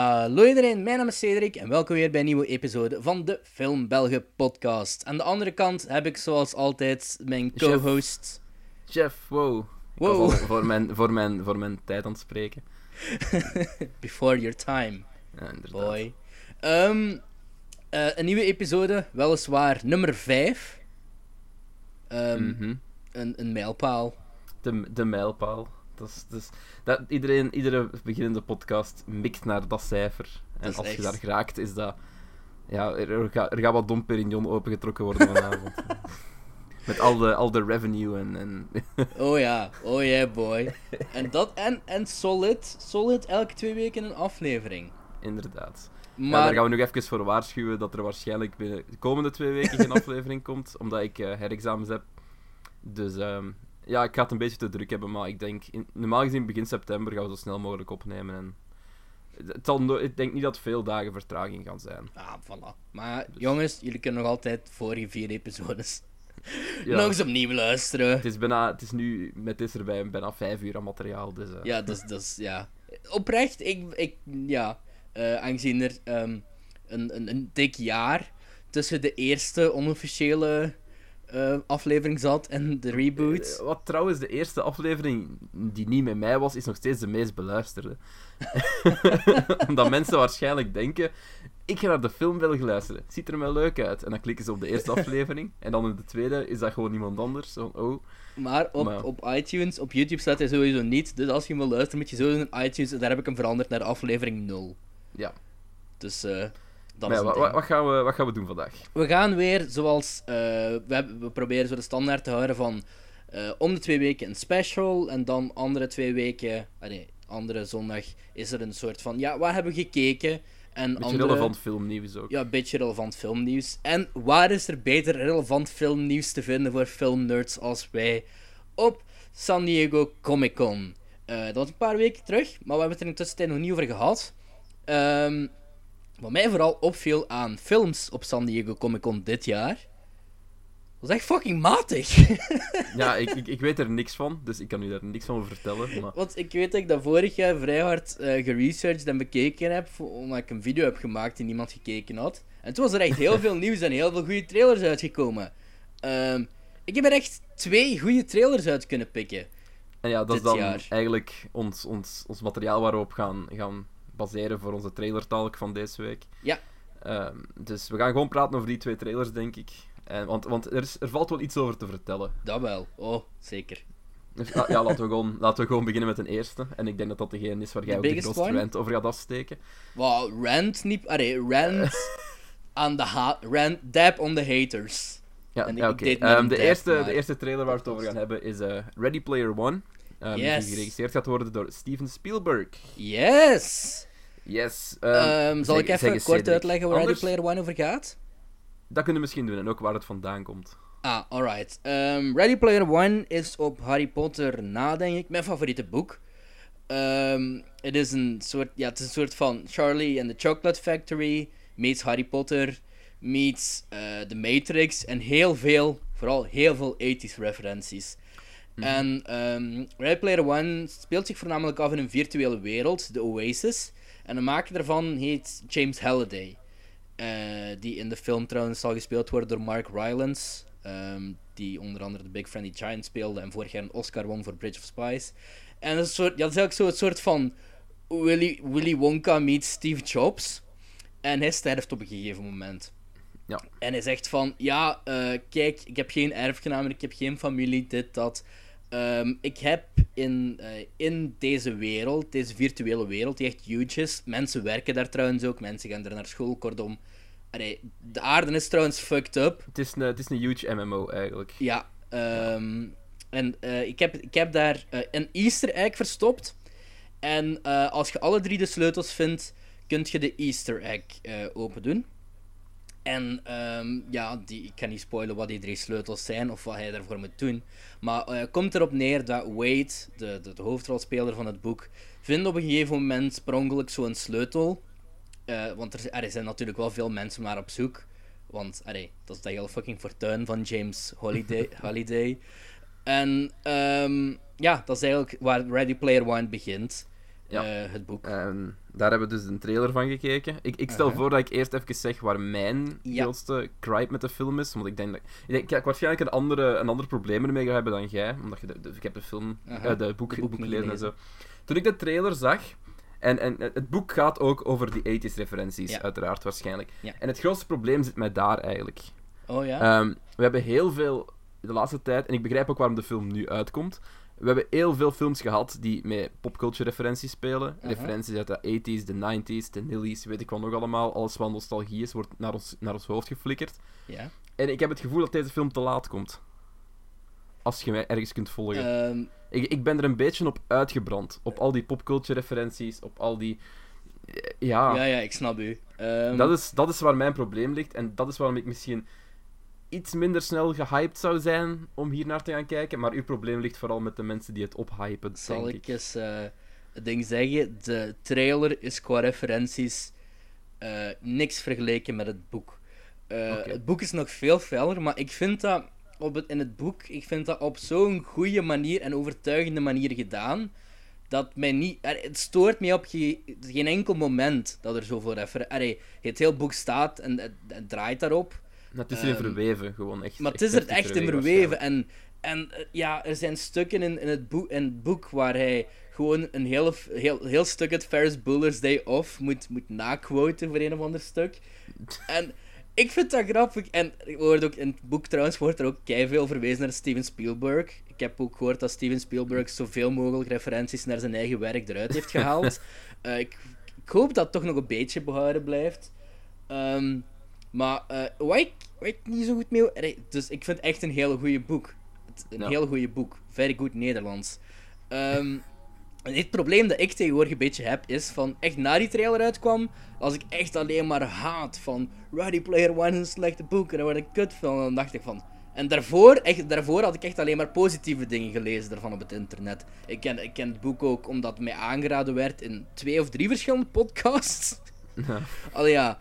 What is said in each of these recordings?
Hallo iedereen, mijn naam is Cedric en welkom weer bij een nieuwe episode van de Film Belgen podcast. Aan de andere kant heb ik zoals altijd mijn co-host... Jeff, wow. Voor mijn, voor, mijn, voor mijn tijd aan het spreken. Before your time, Ja, inderdaad. boy. Ehm, eh, een nieuwe episode, weliswaar nummer 5. Mhm. een, een mijlpaal. de, de mijlpaal. Dat is, dat iedereen, iedere beginnende podcast mikt naar dat cijfer. En als je daar geraakt, is dat... Ja, er, er gaat, er gaat wat Dom Perignon opengetrokken worden vanavond. Met al de, al de revenue en... en Oh ja, oh yeah boy. En dat, en, en solid, solid elke twee weken een aflevering. inderdaad. Ja, Maar, daar gaan we nog even voor waarschuwen dat er waarschijnlijk binnen de komende twee weken geen aflevering komt, omdat ik eh, herexamens heb. Dus ehm, ja, ik ga het een beetje te druk hebben, maar ik denk, in, normaal gezien begin september gaan we zo snel mogelijk opnemen. En het zal no- ik denk niet dat veel dagen vertraging gaan zijn. ah, voilà. Maar jongens, jullie kunnen nog altijd vorige vier episodes Ja, nog eens opnieuw luisteren. het, is bijna, het is nu met dit erbij bijna vijf uur aan materiaal. Dus, eh, Ja, dat is, dat is, ja. Oprecht, ik, ik ja, eh, aangezien er ehm, een, een, een dik jaar tussen de eerste onofficiële eh, aflevering zat en de reboot. Eh, Wat trouwens, de eerste aflevering die niet met mij was, is nog steeds de meest beluisterde. Omdat mensen waarschijnlijk denken: ik ga naar de film willen luisteren. Het ziet er wel leuk uit. En dan klikken ze op de eerste aflevering. En dan in de tweede is dat gewoon iemand anders. Zo, oh, Maar op, Maar- op iTunes, op YouTube staat hij sowieso niet. Dus als je hem wil luisteren, moet je sowieso naar iTunes. En daar heb ik hem veranderd naar aflevering 0. ja. Dus eh dat Maar is ja, een wa- ding. wa- wat, gaan we, wat gaan we doen vandaag? We gaan weer zoals. eh, we, hebben, we proberen zo de standaard te houden van. eh, om de twee weken een special. En dan andere twee weken. ah nee, andere zondag is er een soort van. Ja, wat hebben we gekeken? En Beetje andere, relevant filmnieuws ook. Ja, een beetje relevant filmnieuws. En waar is er beter relevant filmnieuws te vinden voor filmnerds als wij? Op San Diego Comic Con. Eh, dat was een paar weken terug, maar we hebben het er in de tussentijd nog niet over gehad. Ehm, wat mij vooral opviel aan films op San Diego Comic Con dit jaar. was echt fucking matig. Ja, ik, ik, ik weet er niks van, dus ik kan u daar niks van vertellen. Maar... Want ik weet dat ik dat vorig jaar vrij hard eh geresearched en bekeken heb. Omdat ik een video heb gemaakt die niemand gekeken had. En toen was er echt heel veel nieuws en heel veel goede trailers uitgekomen. Ehm, ik heb er echt twee goede trailers uit kunnen pikken. En ja, dat is dan jaar. eigenlijk ons, ons, ons materiaal waar we op gaan, gaan baseren voor onze trailertalk van deze week. Ja. Ehm, dus we gaan gewoon praten over die twee trailers, denk ik. En, want want er, is, er valt wel iets over te vertellen. Dat wel. Oh, zeker. Dus, ja, laten we, gewoon, laten we gewoon beginnen met een eerste. En ik denk dat dat degene is waar jij The ook de grootste one? rant over gaat afsteken. Wow, rant niet... Allee, rant aan de ha... Rant... Dab on the haters. Ja, En ik- ja Ehm, de, eerste, maar- de eerste trailer waar we het over gaan hebben is eh, Ready Player One. ehm, Yes. Die geregisseerd gaat worden door Steven Spielberg. Yes! Yes. ehm, Ehm, zal zeg- ik even kort Cedric. uitleggen waar Anders- Ready Player One over gaat? Dat kunnen we misschien doen en ook waar het vandaan komt. Ah, alright. Ehm, Ready Player One is op Harry Potter na, denk ik, mijn favoriete boek. Ehm, het is een soort, ja, het is een soort van Charlie and the Chocolate Factory meets Harry Potter meets eh, The Matrix en heel veel, vooral heel veel 80s referenties. En ehm Ready Player One speelt zich voornamelijk af in een virtuele wereld, de Oasis. En de maker daarvan heet James Halliday. Eh, die in de film trouwens zal gespeeld worden door Mark Rylance. ehm, die onder andere de Big Friendly Giant speelde en vorig jaar een Oscar won voor Bridge of Spies. En dat is, soort, ja, dat is eigenlijk zo het soort van Willy, Willy Wonka meets Steve Jobs. En hij sterft op een gegeven moment. Ja. En hij zegt van, ja, eh, kijk, ik heb geen erfgenamen, ik heb geen familie, dit, dat. Ehm, ik heb in, eh, in deze wereld, deze virtuele wereld, die echt huge is, mensen werken daar trouwens ook, mensen gaan er naar school, kortom. Allee, de aarde is trouwens fucked up. Het is een, het is een huge MMO eigenlijk. Ja, ehm, en eh, ik, heb, ik heb daar eh, een Easter egg verstopt. En als je alle drie de sleutels vindt, kun je de Easter egg open doen. En ehm, ja, die, ik kan niet spoilen wat die drie sleutels zijn of wat hij daarvoor moet doen. Maar eh komt erop neer dat Wade, de, de, de hoofdrolspeler van het boek, vindt op een gegeven moment per ongeluk zo'n sleutel. Eh, want er, er zijn natuurlijk wel veel mensen maar op zoek. Want allee, dat is de hele fucking fortuin van James Holiday. Holiday. En ehm, ja, dat is eigenlijk waar Ready Player One begint. Ja. eh, het boek. Ehm, daar hebben we dus een trailer van gekeken. Ik, ik stel Aha. voor dat ik eerst even zeg waar mijn Ja. grootste gripe met de film is. Want ik denk dat ik, denk, ik waarschijnlijk een andere, een andere probleem ermee ga hebben dan jij. Omdat je de, de- ik heb de film, Aha. eh, de boek, De boek, gelezen en zo. Toen ik de trailer zag. En, en het boek gaat ook over die 80s referenties, Ja. uiteraard, waarschijnlijk. Ja. En het grootste probleem zit mij daar eigenlijk. oh ja? Ehm, we hebben heel veel de laatste tijd, en ik begrijp ook waarom de film nu uitkomt. We hebben heel veel films gehad die met popculture referenties spelen. Aha. Referenties uit de 80s, de 90s, de nillies, weet ik wat nog allemaal. Alles wat nostalgie is, wordt naar ons, naar ons hoofd geflikkerd. ja. En ik heb het gevoel dat deze film te laat komt. Als je mij ergens kunt volgen. Ehm, Ik, ik ben er een beetje op uitgebrand. Op al die popculture referenties, op al die. eh, Ja, ja, ja, ik snap u. Ehm, dat, is, dat is waar mijn probleem ligt. En dat is waarom ik misschien iets minder snel gehyped zou zijn om hier naar te gaan kijken. Maar uw probleem ligt vooral met de mensen die het ophypen, Zal denk ik ik. eens eh, het ding zeggen? De trailer is qua referenties eh, niks vergeleken met het boek. Eh. Het boek is nog veel feller, maar ik vind dat op het, in het boek ik vind dat op zo'n goede manier en overtuigende manier gedaan. Dat mij niet. Het stoort mij op ge- geen enkel moment dat er zoveel referenties. Het hele boek staat en het draait daarop. Het is erin ehm, verweven, gewoon echt. Maar het is er echt in verweven. En, en eh, ja, er zijn stukken in, in, het boek, in het boek waar hij gewoon een heel, heel, heel stuk uit Ferris Bueller's Day Off moet, moet naquoten voor een of ander stuk. En ik vind dat grappig. En wordt ook in het boek trouwens wordt er ook veel verwezen naar Steven Spielberg. Ik heb ook gehoord dat Steven Spielberg zoveel mogelijk referenties naar zijn eigen werk eruit heeft gehaald. Eh, ik, ik hoop dat het toch nog een beetje behouden blijft. Ehm, maar eh wat, ik, niet zo goed mee... Dus ik vind het echt een hele goede boek. Een heel goede boek. Very good Nederlands. Ehm, en het probleem dat ik tegenwoordig een beetje heb, is van echt na die trailer uitkwam, als ik echt alleen maar haat van Ready Player One is een slechte boek en daar word ik kut van, dan dacht ik van... En daarvoor, echt, daarvoor had ik echt alleen maar positieve dingen gelezen daarvan op het internet. Ik ken, ik ken het boek ook omdat het mij aangeraden werd in twee of drie verschillende podcasts. Ja. Allee, ja.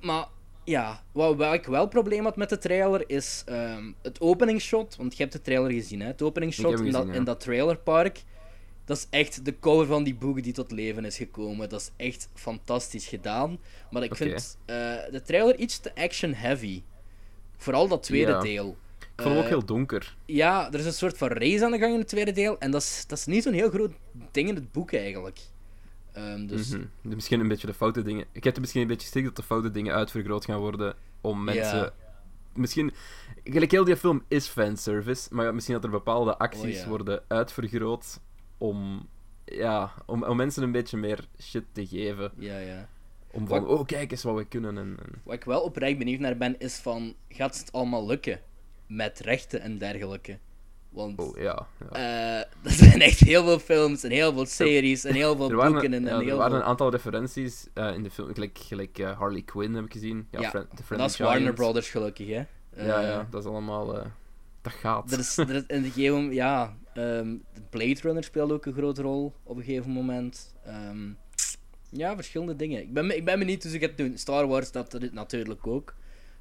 Maar ja, wat, wat ik wel probleem had met de trailer is ehm, het openingsshot. Want je hebt de trailer gezien, hè? Het openingsshot in, dat, ja. in dat trailerpark. Dat is echt de cover van die boek die tot leven is gekomen. Dat is echt fantastisch gedaan. Maar ik vind eh, de trailer iets te action-heavy. Vooral dat tweede Ja. deel. Ik vond hem ook Eh, heel donker. Ja, er is een soort van race aan de gang in het tweede deel. En dat is, dat is niet zo'n heel groot ding in het boek eigenlijk. Ehm, dus Mhm. Misschien een beetje de foute dingen. Ik heb er misschien een beetje schrik dat de foute dingen uitvergroot gaan worden om mensen. Ja. Misschien. Gelijk heel die film is fanservice, maar misschien dat er bepaalde acties Oh, ja. worden uitvergroot om. Ja, om, om mensen een beetje meer shit te geven. ja, ja. Om van, Wat- oh kijk eens wat we kunnen. En, en... Wat ik wel oprecht benieuwd naar ben, is van... Gaat het allemaal lukken? Met rechten en dergelijke. Want... Oh ja. ja. eh, echt heel veel films en heel veel series en heel veel Er waren, boeken en, ja, en er waren veel... een aantal referenties eh, in de film. Gelijk, gelijk eh, Harley Quinn heb ik gezien. Ja, Fri- Dat is Warner. Brothers gelukkig, hè. Eh, Ja, ja, dat is allemaal. eh, dat gaat. Er is, er is in de gegeven moment, ja... ehm, Blade Runner speelt ook een grote rol op een gegeven moment. Ehm, ja, verschillende dingen. Ik ben, ik ben benieuwd hoe ze het doen. Star Wars, dat dat natuurlijk ook.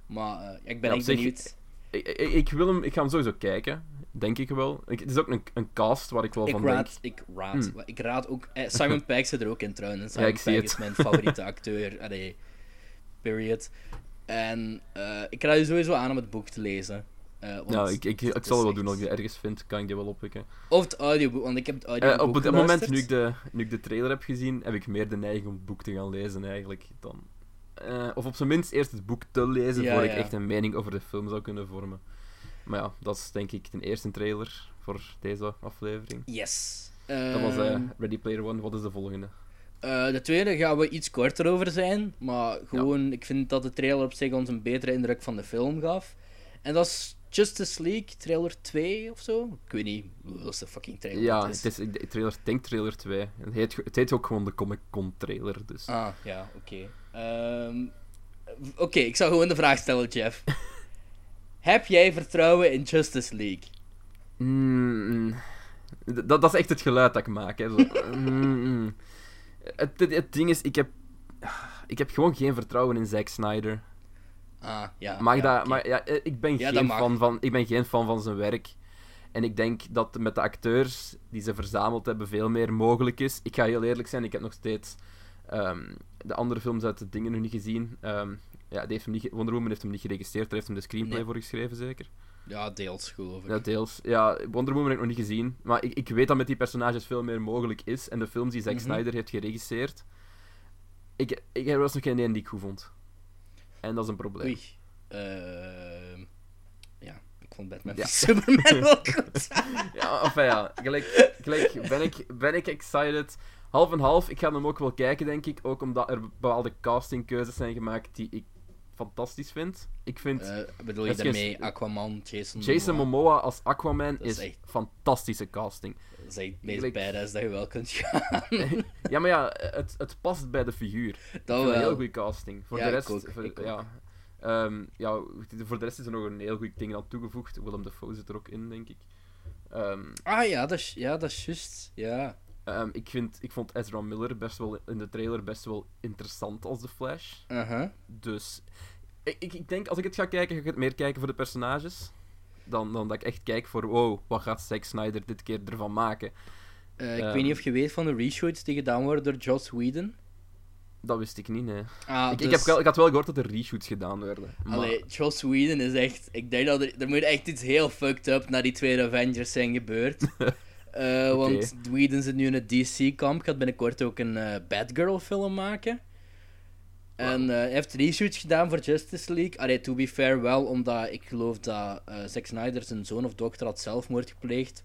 Maar eh, ik ben echt benieuwd. Ik, ik, ik wil hem, ik ga hem sowieso kijken, denk ik wel. Ik, het is ook een, een cast waar ik wel Ik van denk. raad, ik raad, Hmm. ik raad ook. eh, Simon Pegg zit er ook in trouwens. Ja, Simon ik zie Pegg het. is mijn favoriete acteur. Allee, period. En eh, ik raad je sowieso aan om het boek te lezen. Ja, ik, ik, ik het zal is wel doen als ik die ergens vind, kan ik die wel oppikken. Of het audioboek, want ik heb het audioboek op het moment nu ik, de, nu ik de trailer heb gezien, heb ik meer de neiging om het boek te gaan lezen eigenlijk. Dan. Of op zijn minst eerst het boek te lezen, Ja, voor ik ja. echt een mening over de film zou kunnen vormen. Maar ja, dat is denk ik de eerste trailer voor deze aflevering. Yes. Dat was eh, Ehm, Ready Player One. Wat is de volgende? eh, de tweede gaan we iets korter over zijn. Maar gewoon, ik vind dat de trailer op zich ons een betere indruk van de film gaf. En dat is Justice League, trailer 2 of zo. Ik weet niet hoe de fucking trailer Ja, het is. het is, ik trailer, denk trailer 2. Het heet, het heet ook gewoon de Comic Con trailer, dus. Ah, ja, oké. Ehm, oké, ik zou gewoon de vraag stellen, Jeff. Heb jij vertrouwen in Justice League? Mm, dat, dat is echt het geluid dat ik maak. Hè. Zo, mm. Het, het, het ding is, ik heb, ik heb gewoon geen vertrouwen in Zack Snyder. Ah, ja. Mag ja, dat, oké. maar ja, eh, ik, ben Ja, geen fan van, ik ben geen fan van zijn werk. En ik denk dat met de acteurs die ze verzameld hebben veel meer mogelijk is. Ik ga heel eerlijk zijn, ik heb nog steeds ehm, de andere films uit de dingen nog niet gezien. Ehm, ja, die heeft hem niet, Wonder Woman heeft hem niet geregistreerd, daar heeft hem de screenplay Nee. voor geschreven, zeker? Ja, deels geloof ik. Ja, deels. Ja, Wonder Woman heb ik nog niet gezien. Maar ik, ik weet dat met die personages veel meer mogelijk is. En de films die Zack Mhm. Snyder heeft geregisseerd... Ik, ik, er was nog geen één die ik goed vond. En dat is een probleem. Oei. Ehm, ja, ik vond Batman Ja. Superman wel goed. Ja, enfin ja. Gelijk, gelijk ben, ik, ben ik excited. Half en half. Ik ga hem ook wel kijken, denk ik. Ook omdat er bepaalde castingkeuzes zijn gemaakt die ik fantastisch vind. Ik vind Eh, bedoel je daarmee Aquaman, Jason Jason Momoa? Momoa als Aquaman Dat is is echt- fantastische casting. Dat is echt het meest Gelijk- badass dat je wel kunt gaan. Ja, maar ja, het, het past bij de figuur. Dat vind een wel. heel goede casting. Voor Ja, de ik rest, ook, voor- ik ja, Ehm, ja, voor de rest is er nog een heel goed ding aan toegevoegd. Willem Dafoe zit er ook in, denk ik. Ehm, Ah ja, dat is, ja, dat is juist. Ja. Ehm, ik, vind, ik vond Ezra Miller best wel in de trailer best wel interessant als de Flash. Dus ik, ik, ik denk, als ik het ga kijken, ga ik het meer kijken voor de personages. Dan, dan dat ik echt kijk voor, wow, wat gaat Zack Snyder dit keer ervan maken? Eh, ik Ehm. weet niet of je weet van de reshoots die gedaan worden door Joss Whedon. Dat wist ik niet, nee. Ah, ik, dus... ik, heb, wel- ik had wel gehoord dat er reshoots gedaan werden. Maar, Allee, Joss Whedon is echt... Ik denk dat er, er moet echt iets heel fucked up na die twee Avengers zijn gebeurd. Eh, Want Whedon zit nu in het DC-kamp. Gaat binnenkort ook een eh, Batgirl-film maken. En eh, hij heeft reshoots gedaan voor Justice League. Allee, to be fair wel, omdat ik geloof dat eh Zack Snyder zijn zoon of dochter had zelfmoord gepleegd.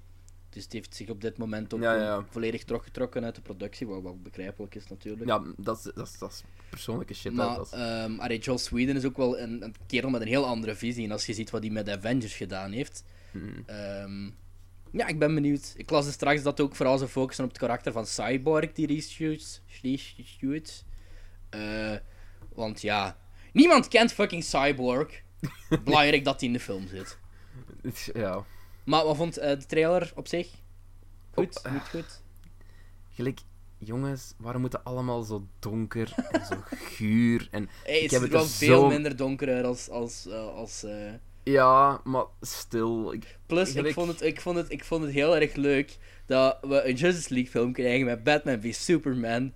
Dus die heeft zich op dit moment ook Ja, gewoon ja. volledig teruggetrokken uit de productie. Wat wel begrijpelijk is natuurlijk. ja, dat is, dat, is, dat is persoonlijke shit. Maar dat is- ehm allee, Joss Whedon is ook wel een, een kerel met een heel andere visie. En als je ziet wat hij met Avengers gedaan heeft. Hmm. ehm, ja, ik ben benieuwd. Ik las dus straks dat ook vooral ze focussen op het karakter van Cyborg, die reshoots. reshoots. Eh, want ja, niemand kent fucking Cyborg. Belangrijk dat hij in de film zit. Ja. Maar wat vond eh, de trailer op zich? Goed, Op- goed, goed. Gelijk, jongens, waarom moeten allemaal zo donker en zo guur? En, Hey, Ik het heb is het wel er veel minder donker als... als, eh, als ja, maar stil. Ik, Plus, ik vond, het, ik, vond het, ik vond het heel erg leuk dat we een Justice League film krijgen met Batman v Superman.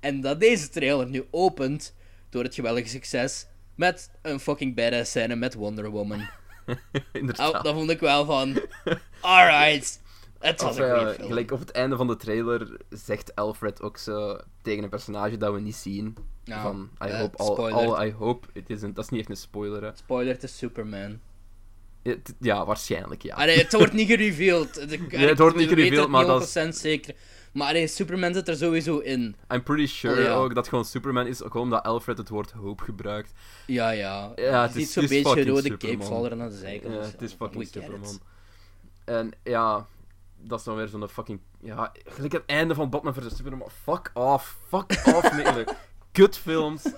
En dat deze trailer nu opent door het geweldige succes met een fucking badass scène met Wonder Woman. inderdaad. Oh, dat vond ik wel van. Alright. Het was Of, een eh, goede film. gelijk op het einde van de trailer zegt Alfred ook zo tegen een personage dat we niet zien. Ja, van, I eh, hope all, I hope it isn't. Dat is niet echt een spoiler, hè. Spoiler, het is Superman. Ja, het- Ja, waarschijnlijk, ja. Allee, het wordt niet gereveeld. Nee, het wordt niet gereveeld, het maar dat is- 100% zeker. Maar allee, Superman zit er sowieso in. I'm pretty sure ja. ook dat gewoon Superman is, ook omdat Alfred het woord hope gebruikt. Ja, ja. Ja, het je is- zo'n het beetje fucking rode Superman. naar de zijkant. Ja, het is fucking. Superman. En ja, dat is dan weer zo'n fucking... Ja, gelijk het einde van Batman vs Superman. Fuck off, fuck off, nee. Kutfilms.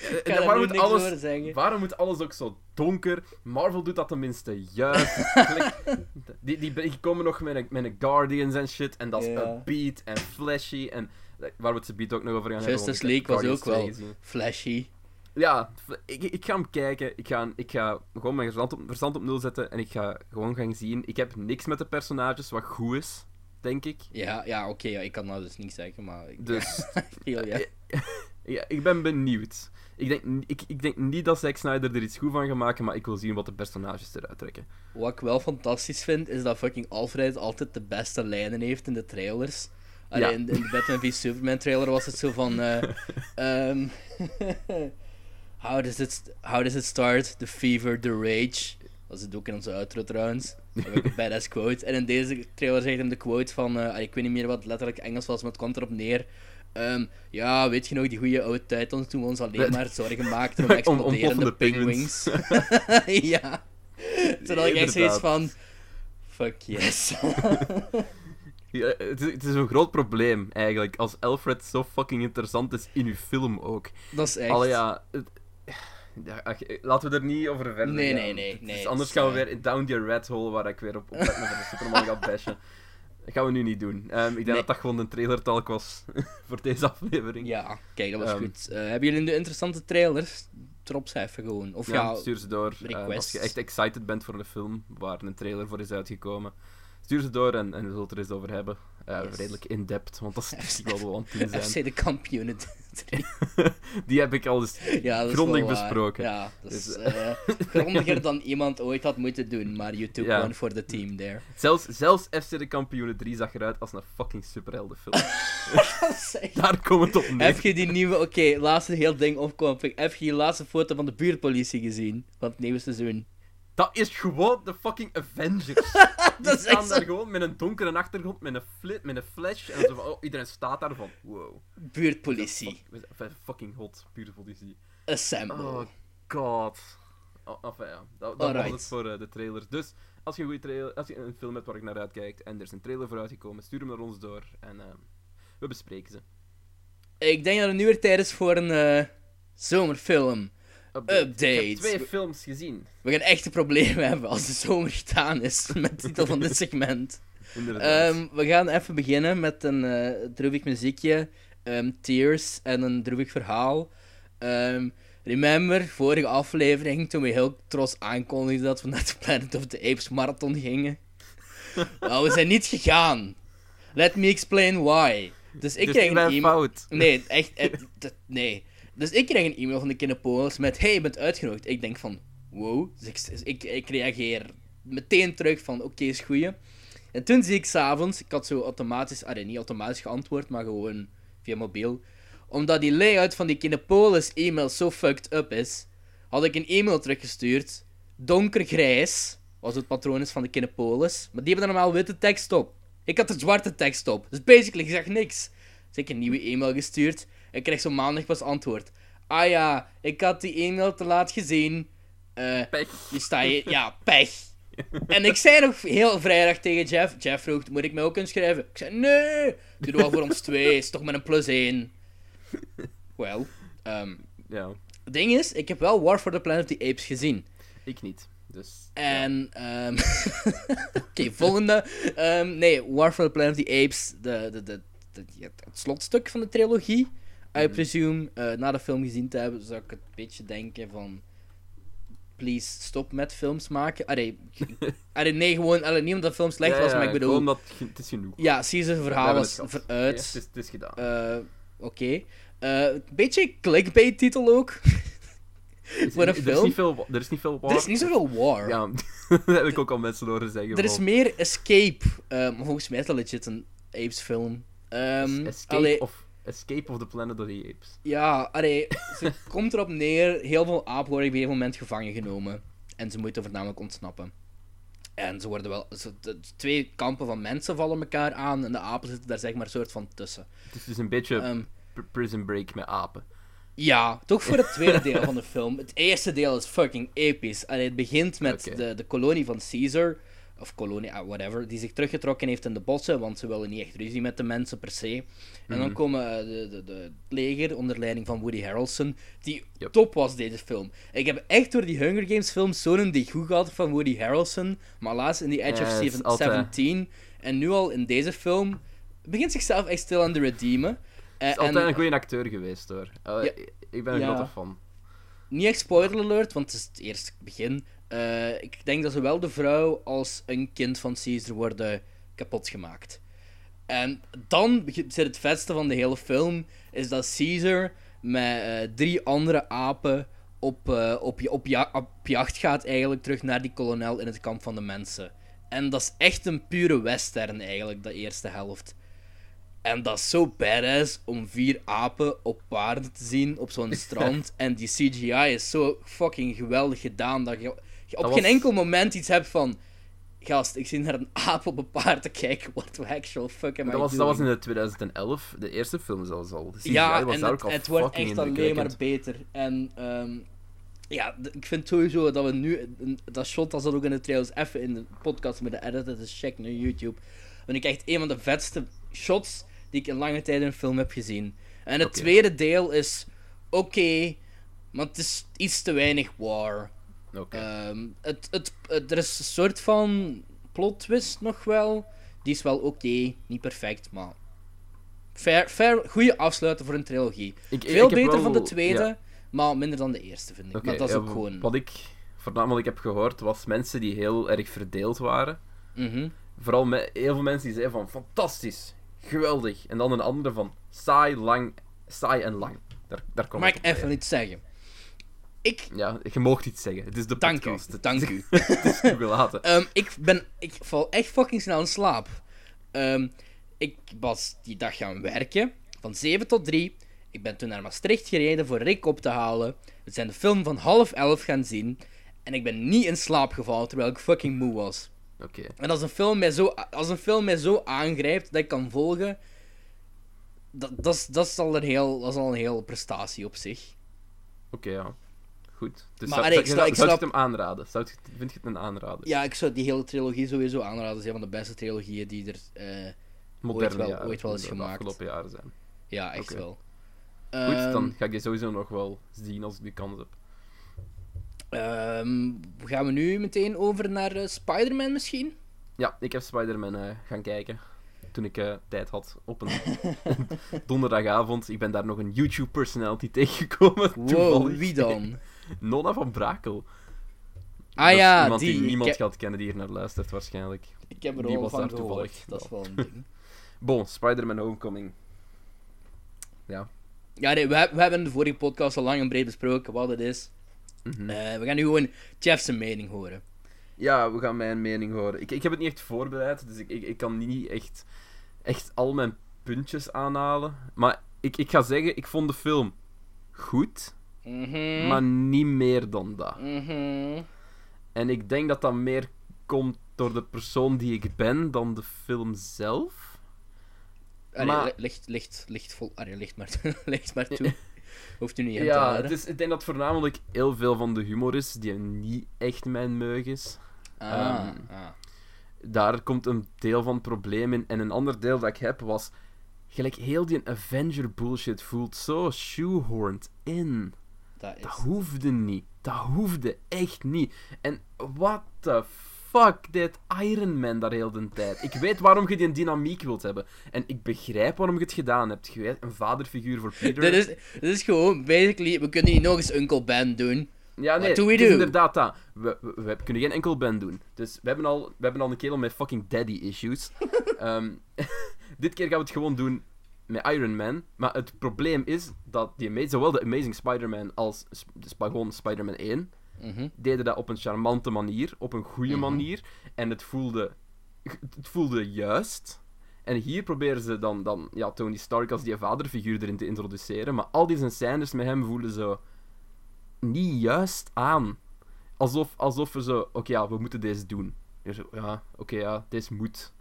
Eh, kan er waarom, moet alles, waarom moet alles ook zo donker? Marvel doet dat tenminste juist. Die, die, die komen nog met een, met een Guardians en shit. En dat is Ja. upbeat en flashy. En eh, waar we het beat ook nog over gaan Justice hebben. heb League was ook 2 wel gezien. flashy. Ja, ik, ik ga hem kijken. Ik ga, ik ga gewoon mijn verstand op, verstand op nul zetten en ik ga gewoon gaan zien. Ik heb niks met de personages, wat goed is, denk ik. Ja, ja oké, ja, ik kan nou dus niet zeggen, maar ik Dus feel ja. ja, ik ben benieuwd. Ik denk, ik, ik denk niet dat Zack Snyder er iets goed van gaat maken, maar ik wil zien wat de personages eruit trekken. Wat ik wel fantastisch vind, is dat fucking Alfred altijd de beste lijnen heeft in de trailers. Allee, Ja. in, in de Batman v Superman trailer was het zo van... eh, ehm, how, does it, how does it start? The fever, the rage. Dat is het ook in onze outro trouwens. Dat ik een badass quote. En in deze trailer zegt hem de quote van... eh, ik weet niet meer wat letterlijk Engels was, maar het komt erop neer. Ehm, ja, weet je nog, die goede oude tijd toen we ons alleen maar zorgen maakten om exploderende penguins. ja. Terwijl ik echt zoiets van... Fuck yes. Ja, het, is, het is een groot probleem, eigenlijk, als Alfred zo fucking interessant is in uw film ook. dat is echt... Allee, ja... het- ja, laten we er niet over verder Nee, gaan. nee, nee, is- nee, anders gaan we weer down the rat hole waar ik weer op, op Batman vs Superman ga bashen. Dat gaan we nu niet doen. Ehm, ik denk Nee. dat dat gewoon een trailer talk was voor deze aflevering. Ja, kijk, dat was Ehm. goed. Eh, hebben jullie de interessante trailers? Ze even gewoon. Of ja, Ja, stuur ze door. Eh, als je echt excited bent voor een film waar een trailer voor is uitgekomen, stuur ze door en, en we zullen het er eens over hebben. Eh, Yes. Redelijk in-depth, want dat is misschien wel wel aan het doen zijn. FC de kampioenen. Die heb ik al eens ja, grondig besproken. Ja, dat is Dus, eh, grondiger dan iemand ooit had moeten doen, maar you took Ja. one for the team there. Zelfs, zelfs FC de Kampioenen 3 zag eruit als een fucking superheldenfilm. Daar komt het op neer. Heb je die nieuwe, oké, laatste heel ding opkomen. Heb je die laatste foto van de buurtpolitie gezien? Van het nieuwe seizoen? Dat is gewoon de fucking Avengers. Die is staan echt daar gewoon met een donkere achtergrond, met een, flit, met een flash. En zo van, oh, iedereen staat daar van, wow. Buurtpolitie. We zijn fucking hot, DC. Assemble. Oh god. Oh, enfin, ja. Dat, dat was Alright. het voor eh, de trailers. Dus, als je, een goede trailer, als je een film hebt waar ik naar uitkijk en er is een trailer voor uitgekomen, stuur hem naar ons door en ehm, we bespreken ze. Ik denk dat het nu weer tijd is voor een eh, zomerfilm. Update. Ik heb twee films gezien. We gaan echte problemen hebben als de zomer gedaan is met de titel van dit segment. Inderdaad. Ehm, we gaan even beginnen met een eh droevig muziekje, ehm, Tears en een droevig verhaal. Ehm, remember, vorige aflevering, toen we heel trots aankondigden dat we naar de Planet of the Apes marathon gingen? nou, we zijn niet gegaan. Let me explain why. Dus ik dus een e-mail... fout. Nee, echt, eh, nee. Dus ik kreeg een e-mail van de Kinepolis met, hey, je bent uitgenodigd. Ik denk van, wow. Dus ik, ik, reageer meteen terug van, oké, is goeie. En toen zie ik s'avonds, ik had zo automatisch, ah, niet automatisch geantwoord, maar gewoon via mobiel. Omdat die layout van die Kinepolis e-mail zo fucked up is, had ik een e-mail teruggestuurd. Donkergrijs, was het patroon is van de Kinepolis. Maar die hebben er normaal witte tekst op. Ik had er zwarte tekst op. Dus basically, ik zeg niks. Dus ik een nieuwe e-mail gestuurd. Ik kreeg zo maandag pas antwoord. Ah ja, ik had die e-mail te laat gezien. Eh, Pech. je sta je... Ja, pech. En ik zei nog heel vrijdag tegen Jeff. Jeff vroeg, moet ik mij ook inschrijven? Ik zei, nee. Doe wel voor ons twee. Is toch met een plus één. Wel, ehm, Ja, het ding is, ik heb wel War for the Planet of the Apes gezien. ik niet. Dus. En, ehm oké, volgende. Ehm, nee, War for the Planet of the Apes, de, de, de, de- ja, het slotstuk van de trilogie. I Mhm. presume, eh, na de film gezien te hebben, zou ik een beetje denken van... Please, stop met films maken. Allee, allee nee, gewoon, allee, niet omdat de film slecht Ja, was, maar ik bedoel... gewoon dat het is genoeg. Ja, Caesar's verhaal was het. Ja, het, is, het is gedaan. Eh, Oké. Eh, een beetje clickbait-titel ook. Voor een er, Is film. niet veel, er is niet veel war. Er is niet zoveel war. Ja, dat heb ik ook al mensen horen zeggen. Er is meer Escape. eh, volgens mij is dat legit een Apes film. Ehm, Escape, allee, of, Escape of the Planet of the Apes. Ja, allee, ze komt erop neer. Heel veel apen worden op een gegeven moment gevangen genomen. En ze moeten voornamelijk ontsnappen. En ze worden wel... Ze, de twee kampen van mensen vallen elkaar aan. En de apen zitten daar zeg maar een soort van tussen. Het is dus een beetje pr- Prison Break met apen. Ja, toch voor het tweede deel van de film. Het eerste deel is fucking episch. Allee, het begint met de, de kolonie van Caesar, of kolonie, ah, whatever, die zich teruggetrokken heeft in de bossen, want ze willen niet echt ruzie met de mensen per se. En dan Mhm. komen eh, de, de, de het leger onder leiding van Woody Harrelson, die Yep. top was deze film. Ik heb echt door die Hunger Games films zo'n die goed gehad van Woody Harrelson, maar laatst in die Edge Ja, of Seven- altijd- 17 en nu al in deze film begint zichzelf echt stil aan te redeemen. Eh, Het is en- altijd een goede acteur geweest hoor. Eh, Ja. Ik ben een Ja. grote fan. Niet echt spoiler alert, want het is het eerste begin. Eh, ik denk dat zowel de vrouw als een kind van Caesar worden kapot gemaakt. En dan zit het vetste van de hele film, is dat Caesar met eh, drie andere apen op, eh, op, op, ja- op jacht gaat eigenlijk terug naar die kolonel in het kamp van de mensen. En dat is echt een pure western eigenlijk, de eerste helft. En dat is zo badass om vier apen op paarden te zien op zo'n strand. en die CGI is zo fucking geweldig gedaan dat je, je op geen enkel moment iets hebt van... Gast, ik zit naar een aap op een paard te kijken. What the actual fuck am I Dat was, dat was in de 2011, de eerste film zelfs al. De CGI Ja, was en daar het, al het wordt echt alleen maar beter. En ehm, ja, ik vind sowieso dat we nu... Dat shot, dat zat ook in de trailers, even in de podcast met de edit, dus check naar YouTube. Want ik echt een van de vetste shots die ik in lange tijd in een film heb gezien. En het tweede deel is oké, maar het is iets te weinig war. Oké. Ehm, het, het, het- er is een soort van plot twist nog wel. Die is wel oké, niet perfect, maar. Fair, fair, goede afsluiter voor een trilogie. Ik- Veel ik beter wel- van de tweede, ja. Maar minder dan de eerste, vind ik. Maar dat is ja, ook gewoon... Wat ik voornamelijk heb gehoord, was mensen die heel erg verdeeld waren. Mhm. Vooral heel veel mensen die zeiden van fantastisch, geweldig. En dan een andere van saai, lang, saai en lang. Daar, daar komt Mag het ik even iets zeggen? Ik... Ja, je moogt iets zeggen. Het is de Dank u, podcast. Het dank u. Het is toegelaten. Ehm, ik, ben, ik val echt fucking snel in slaap. Ehm, ik was die dag gaan werken, van 7 tot 3. Ik ben toen naar Maastricht gereden voor Rick op te halen. We zijn de film van half 11 gaan zien. En ik ben niet in slaap gevallen terwijl ik fucking moe was. Oké. En als een film mij zo, als een film mij zo aangrijpt dat ik kan volgen, dat, dat, is, dat, is al een heel, dat is al een hele prestatie op zich. Oké, ja. Goed. Dus Maar, zou, ik zou, snap- ik zou je snap- het hem aanraden? Zou je, het- vind je het een aanrader? Ja, ik zou die hele trilogie sowieso aanraden. Het is een van de beste trilogieën die er eh, Moderne wel- ooit wel is de gemaakt. afgelopen jaren zijn. Ja, echt wel. Goed, Ehm, dan ga ik die sowieso nog wel zien als ik die kans heb. ehm, gaan we nu meteen over naar eh, Spider-Man misschien? Ja, ik heb Spider-Man eh, gaan kijken. Toen ik tijd had op een donderdagavond. Ik ben daar nog een YouTube-personality tegengekomen. Wow, wie dan? Nona van Brakel. Ah Dat is ja, iemand die, die. niemand heb, gaat kennen die hier naar luistert, waarschijnlijk. ik heb er die al was van daar gehoord. toevallig Dat is wel. een ding. Bon, Spider-Man Homecoming. Ja. Ja, nee, we, we hebben in de vorige podcast al lang en breed besproken wat het is. Mhm. Eh, we gaan nu gewoon Jeff's mening horen. Ja, we gaan mijn mening horen. Ik, ik heb het niet echt voorbereid, dus ik, ik, ik kan niet echt, echt al mijn puntjes aanhalen. Maar ik, ik ga zeggen, ik vond de film goed, Mhm. maar niet meer dan dat. Mhm. En ik denk dat dat meer komt door de persoon die ik ben dan de film zelf. Allee, Maar- licht, licht, licht vol... Allee, licht maar, licht maar toe. Hoeft u niet te Ja, het is, ik denk dat voornamelijk heel veel van de humor is die niet echt mijn meug is. Ah, Ehm, ah. daar komt een deel van het probleem in. En een ander deel dat ik heb was. Gelijk heel die Avenger bullshit voelt zo shoehorned in. Dat is... Dat hoefde niet. Dat hoefde echt niet. En what the fuck deed Iron Man daar heel de tijd? Ik weet waarom je die dynamiek wilt hebben. En ik begrijp waarom je het gedaan hebt. Je weet, een vaderfiguur voor Peter. Dit is, dit is gewoon, basically, we kunnen hier nog eens Uncle Ben doen. Ja, nee, do we inderdaad dat. We, we, we kunnen geen enkel band doen. Dus we hebben al, we hebben al een kerel met fucking daddy issues. Ehm, dit keer gaan we het gewoon doen met Iron Man. Maar het probleem is dat die zowel de Amazing Spider-Man als de gewoon Spider-Man 1 Mhm. deden dat op een charmante manier, op een goede Mhm. manier. En het voelde, het voelde juist. En hier proberen ze dan, dan ja, Tony Stark als die vaderfiguur erin te introduceren. Maar al die zijn scènes met hem voelen zo niet juist aan. Alsof, alsof we zo, oké, ja, we moeten deze doen. Ja, oké, ja, deze moet.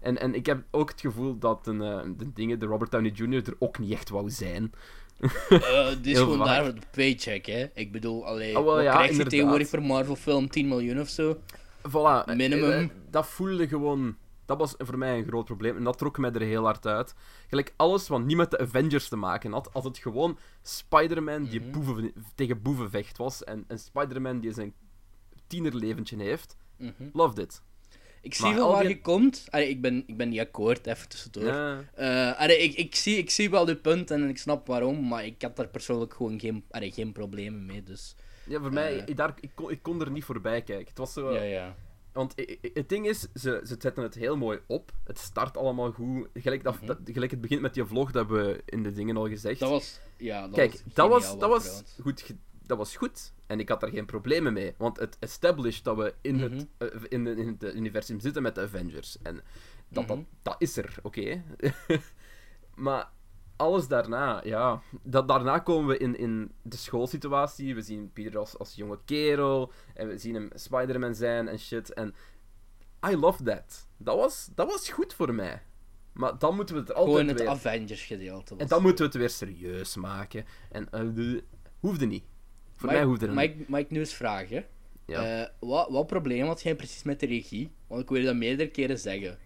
En, en ik heb ook het gevoel dat een, eh, de dingen, de Robert Downey Jr. er ook niet echt wou zijn. Eh, dit is gewoon vaak. daar voor de paycheck, hè. Ik bedoel, alleen Ah, wel, wat ja, krijgt je tegenwoordig per Marvel-film? 10 miljoen of zo? Voilà. eh, Minimum. dat voelde gewoon... Dat was voor mij een groot probleem. En dat trok mij er heel hard uit. Gelijk alles wat niet met de Avengers te maken had. Als het gewoon Spider-Man die Mhm. boeven, tegen boeven vecht was. En een Spider-Man die zijn tienerleventje heeft. Mhm. Loved it. Ik zie Maar wel waar je komt. Allee, ik, ben, ik ben niet akkoord, even tussendoor. Ja. Eh, allee, ik, ik, zie, ik zie wel je punt en ik snap waarom, maar ik had daar persoonlijk gewoon geen, allee, geen problemen mee. Dus, Ja, voor mij, Eh. ik, daar, ik, kon, ik kon er niet voorbij kijken. Het was zo... ja, ja. Want het ding is, ze, ze zetten het heel mooi op. Het start allemaal goed. Gelijk, dat, Mhm. dat- gelijk het begint met die vlog, dat hebben we in de dingen al gezegd. Dat was, ja, dat Kijk, was dat, was, dat, was goed, dat was goed. En ik had daar geen problemen mee. Want het established dat we in, Mhm. het, eh, in, de- in het universum zitten met de Avengers. En dat, Mhm. dat, dat is er, oké. maar alles daarna, ja. Dat, daarna komen we in, in de schoolsituatie. We zien Peter als, als jonge kerel. En we zien hem Spider-Man zijn en shit. En I love that. Dat was, dat was goed voor mij. Maar dan moeten we het altijd Gewoon het weer... Avengers gedeelte. En dan moeten we het weer serieus maken. En de- hoefde niet. Voor mij niet. ik, mag ik nu eens vragen? Ja. Eh, wat, wat probleem had jij precies met de regie? Want ik wil je dat meerdere keren zeggen.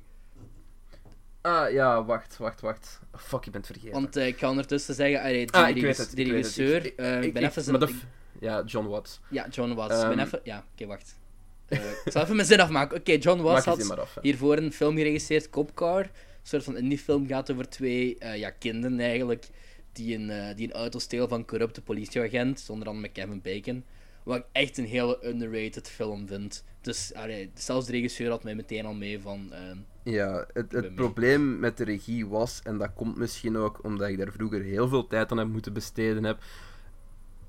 Ah, ja, wacht, wacht, wacht. Oh, fuck, je bent vergeten. Want eh, ik ga ondertussen zeggen, allee, die, ah, ik weet het. regisseur, Ik- eh, ik ben even zijn... de Ja, John Watts. Ja, John Watts. Ben Ehm, even... Ja, oké, wacht. Ik zal even mijn zin afmaken. Oké, John Watts had af. hiervoor een film geregisseerd, Cop Car. Een soort van indie film gaat over twee ja, kinderen eigenlijk, die een, eh, die een auto steelt van corrupte politieagent, zonder dan met Kevin Bacon. Wat ik echt een hele underrated film vind. Dus allee, zelfs de regisseur had mij meteen al mee van... ehm, Ja, het, het mee. probleem met de regie was, en dat komt misschien ook omdat ik daar vroeger heel veel tijd aan heb moeten besteden heb,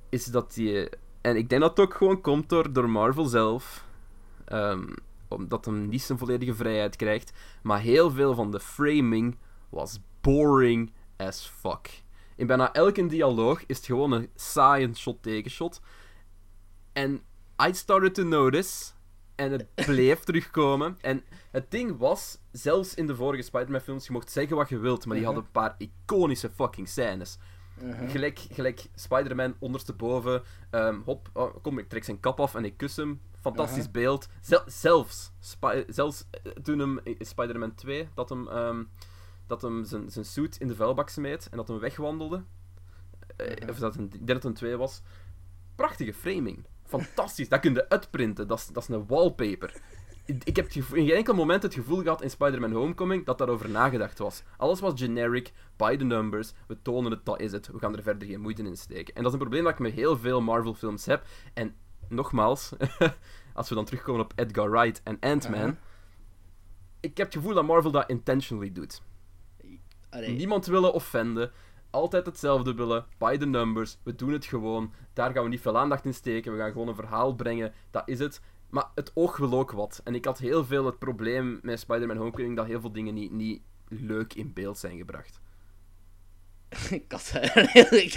is dat die... En ik denk dat het ook gewoon komt door, door Marvel zelf, ehm, omdat hem niet zijn volledige vrijheid krijgt, maar heel veel van de framing was boring as fuck. In bijna elke dialoog is het gewoon een saaie shot tegen shot. En I started to notice. En het bleef terugkomen. En het ding was, zelfs in de vorige Spider-Man-films, je mocht zeggen wat je wilt, maar die Mhm. hadden een paar iconische fucking scènes. uh-huh. Gelijk, gelijk Spider-Man ondersteboven. ehm, hop, oh, kom, ik trek zijn kap af en ik kus hem. Fantastisch Uh-huh. beeld. Zel- zelfs, zelfs eh, toen hem in Spider-Man 2, dat hem, ehm, dat hem zijn, zijn suit in de vuilbak smeet en dat hem wegwandelde. Eh, Uh-huh. Of dat een, ik denk dat het een 2 was. Prachtige framing. Fantastisch. dat kun je uitprinten. Dat is, dat is een wallpaper. Ik heb gevoel- in geen enkel moment het gevoel gehad in Spider-Man Homecoming dat daarover nagedacht was. Alles was generic, by the numbers, we tonen het, dat is het. We gaan er verder geen moeite in steken. En dat is een probleem dat ik met heel veel Marvel-films heb. En nogmaals, als we dan terugkomen op Edgar Wright en Ant-Man, Uh-huh. ik heb het gevoel dat Marvel dat intentionally doet. Allee, Niemand willen offenden. Altijd hetzelfde willen. By the numbers. We doen het gewoon. Daar gaan we niet veel aandacht in steken. We gaan gewoon een verhaal brengen. Dat is het. Maar het oog wil ook wat. En ik had heel veel het probleem met Spider-Man Homecoming dat heel veel dingen niet, niet leuk in beeld zijn gebracht. ik had er,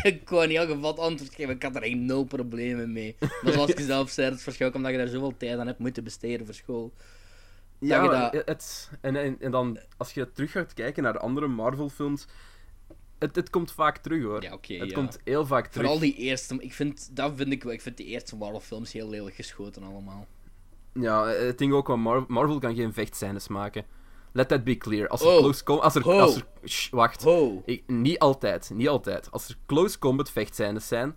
ik, kon niet al gevat antwoord geven, ik had er echt nul problemen mee. Maar zoals ik zelf zei, het is waarschijnlijk omdat je daar zoveel tijd aan hebt moeten besteden voor school. Ja, je maar dat- het, en, en, en dan als je terug gaat kijken naar andere Marvel-films. Het, het komt vaak terug hoor. Ja, oké, het ja. komt heel vaak terug. Vooral die eerste, ik vind, dat vind ik wel, ik vind die eerste Marvel films heel lelijk geschoten allemaal. Ja, het ding ook, Mar- Marvel kan geen vechtscènes maken. Let that be clear. Als er Oh. close com- als er, als er Shh, wacht. Ho! Ik, niet altijd, niet altijd. Als er close combat vechtscènes zijn,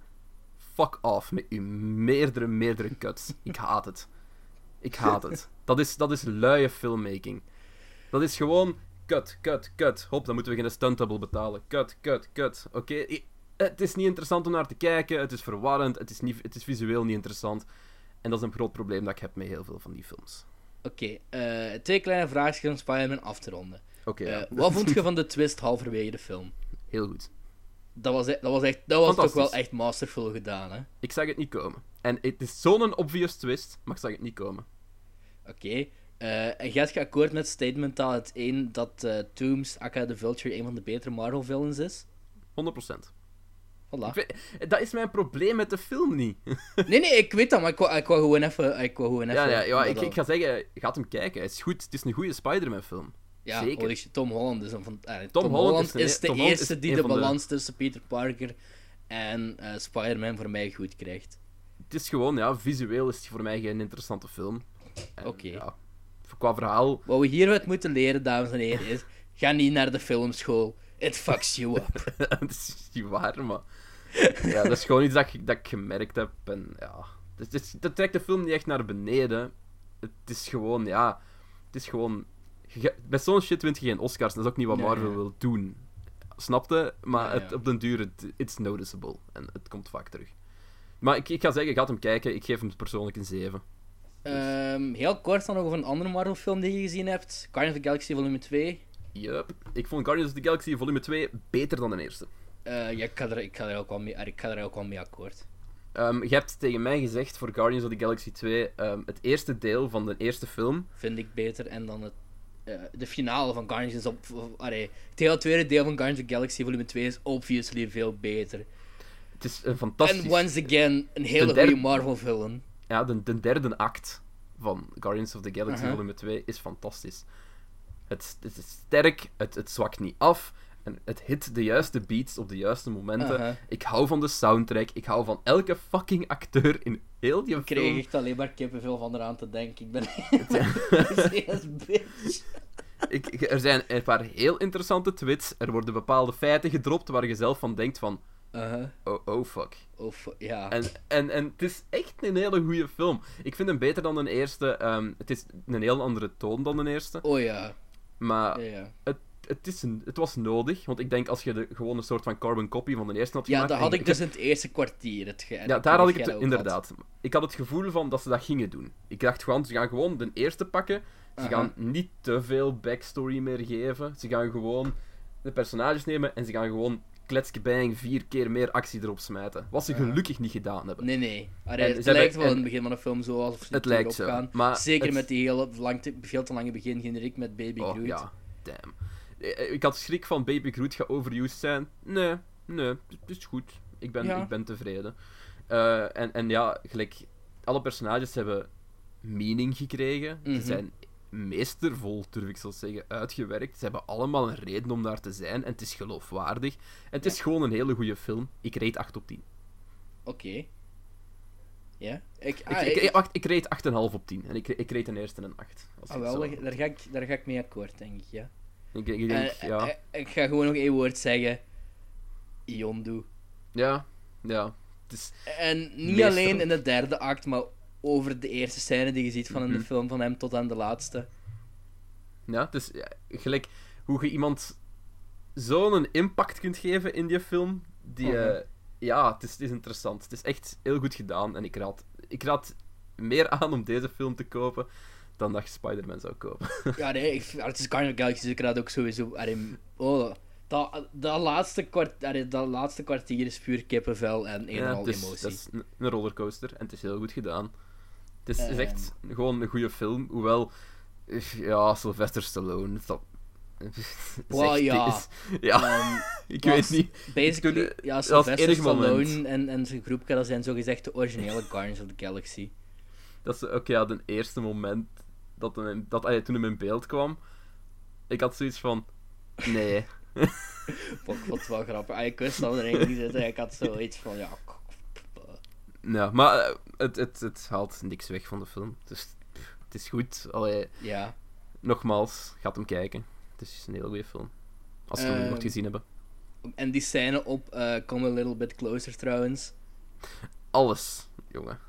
fuck off met uw meerdere, meerdere cuts. Ik haat het. Ik haat het. Dat is, dat is luie filmmaking. Dat is gewoon cut, cut, cut. Hop, dan moeten we geen stunt double betalen. Cut, cut, cut. Oké, het is niet interessant om naar te kijken. Het is verwarrend. Het is, niet, het is visueel niet interessant. En dat is een groot probleem dat ik heb met heel veel van die films. Oké, eh, twee kleine vraagjes om Spider-Man af te ronden. Oké, Eh, ja. wat vond je van de twist halverwege de film? heel goed. Dat was, e- dat was, echt, dat was toch wel echt masterful gedaan, hè? Ik zag het niet komen. En het is zo'n obvious twist, maar ik zag het niet komen. Oké. eh, en gaat je akkoord met het statement dat het één dat eh Tooms, aka The Vulture, een van de betere Marvel villains is? 100%. Voilà. Dat is mijn probleem met de film niet. Nee, nee, ik weet dat, maar ik wou, ik wou gewoon even... Ik wou gewoon even Ja, ja, ja ik, ik ga zeggen, gaat hem kijken. Het is goed. Het is een goede Spider-Man film. Ja, zeker. shit, Tom Holland is een van... eh, Tom, Holland Holland is is, de Tom eerste is die de balans tussen Peter Parker en eh Spider-Man voor mij goed krijgt. Het is gewoon, ja, visueel is het voor mij geen interessante film. Oké. Ja, qua verhaal... Wat we hieruit moeten leren, dames en heren, is... Ga niet naar de filmschool. It fucks you up. dat is niet waar, maar... Ja, dat is gewoon iets dat ik, dat ik gemerkt heb. En ja... Is, dat trekt de film niet echt naar beneden. Het is gewoon, ja... Het is gewoon... je- Bij zo'n shit wint je geen Oscars. Dat is ook niet wat Marvel wil doen. Snapte? Maar Ja, ja. Het, op den duur, het, it's noticeable. En het komt vaak terug. Maar ik, ik ga zeggen, ik ga hem kijken. Ik geef hem persoonlijk een 7. Ehm, heel kort dan nog over een andere Marvel film die je gezien hebt. Guardians of the Galaxy Volume 2. Yup. Ik vond Guardians of the Galaxy volume 2 beter dan de eerste. Eh, ja, ik ga, er, ik, ga er ook wel mee, ik ga er ook wel mee akkoord. Ehm, je hebt tegen mij gezegd voor Guardians of the Galaxy 2, ehm, het eerste deel van de eerste film. Vind ik beter. En dan het, eh, de finale van Guardians op... Allee, het hele tweede deel van Guardians of the Galaxy Volume 2 is obviously veel beter. Het is een fantastisch... En once again, een hele derde- goede Marvel villain. Ja, de, de derde act van Guardians of the Galaxy Aha. volume 2 is fantastisch. Het, het is sterk, het, het zwakt niet af. En het hit de juiste beats op de juiste momenten. Aha. Ik hou van de soundtrack. Ik hou van elke fucking acteur in heel die Ik kreeg film. echt alleen maar kippenvel van eraan te denken. Ik ben een bitch. Ik, ik- er zijn een paar heel interessante twits. Er worden bepaalde feiten gedropt waar je zelf van denkt van... Aha. Oh, oh fuck. Of, ja. En, en, en het is echt een hele goede film. Ik vind hem beter dan de eerste. ehm, het is een heel andere toon dan de eerste. Oh ja. Maar ja, ja. het, het, is een, het was nodig, want ik denk als je de, gewoon een soort van carbon copy van de eerste had Ja, gemaakt... dat en had ik dus in het eerste kwartier. Het ge- Ja, daar had ik het inderdaad. Ik had het gevoel van dat ze dat gingen doen. Ik dacht gewoon, ze gaan gewoon de eerste pakken. Ze Aha. gaan niet te veel backstory meer geven. Ze gaan gewoon de personages nemen en ze gaan gewoon kletskebang vier keer meer actie erop smijten. Wat ze gelukkig niet gedaan hebben. Nee, nee. Allee, het lijkt wel in het begin van de film zo alsof ze Het lijkt zo. gaan. Maar Zeker het- met die hele lang te- veel te lange begin generiek met Baby Oh Groot. ja, damn. Eh, Ik had schrik van Baby Groot gaat overused zijn. Nee, nee, het is goed. Ik ben, Ja. ik ben tevreden. Eh, en, en ja, gelijk, alle personages hebben meaning gekregen. Mhm. Ze zijn meestervol, durf ik zo zeggen, uitgewerkt. Ze hebben allemaal een reden om daar te zijn en het is geloofwaardig. En het is gewoon een hele goede film. Ik reed 8 op 10. Oké. Ja? Ik, ah, ik, ik- ik, wacht, ik reed 8,5 op 10. En ik, ik reed ten eerste een 8. Als ah, wel, zo- daar, ga ik, daar ga ik mee akkoord, denk ik, ja. ik, ik denk, Eh, ja. eh, ik ga gewoon nog één woord zeggen. Yondu. Ja, ja. Het is, En niet alleen in de derde act, maar over de eerste scène die je ziet van in de Mhm. film van hem tot aan de laatste. Ja, ja, gelijk hoe je iemand zo'n impact kunt geven in die film. Die, Mhm. eh, ja, het is, het is interessant. Het is echt heel goed gedaan. En ik raad, ik raad meer aan om deze film te kopen dan dat je Spider-Man zou kopen. Ja, nee, ik, het is Guardian Galaxy, dus ik raad ook sowieso... oh, dat, dat, laatste kwart, dat laatste kwartier is puur kippenvel en een en Ja, al het is, emotie. een rollercoaster en het is heel goed gedaan. Het is, is echt gewoon een goede film. Hoewel, eh, ja, Sylvester Stallone. Dat, zegt- ja. is- ja, Ehm, ik weet niet. basically, ja, Sylvester moment. Stallone en, en zijn groepje, dat zijn zogezegd de originele Guardians of the Galaxy. Dat is ook ja, de eerste moment dat, hem dat hij toen hem in beeld kwam. Ik had zoiets van. Nee. Fuck, wat wel grappig. Ah, ik wist dat er erin zit en ik had zoiets van, ja... Ja, maar eh, het, het, het haalt niks weg van de film. Dus pff, het is goed. Allee, Ja. nogmaals, gaat hem kijken. Het is een heel goede film. Als we hem Ehm, nog gezien hebben. En die scène op eh, Come a Little Bit Closer trouwens. Alles, jongen.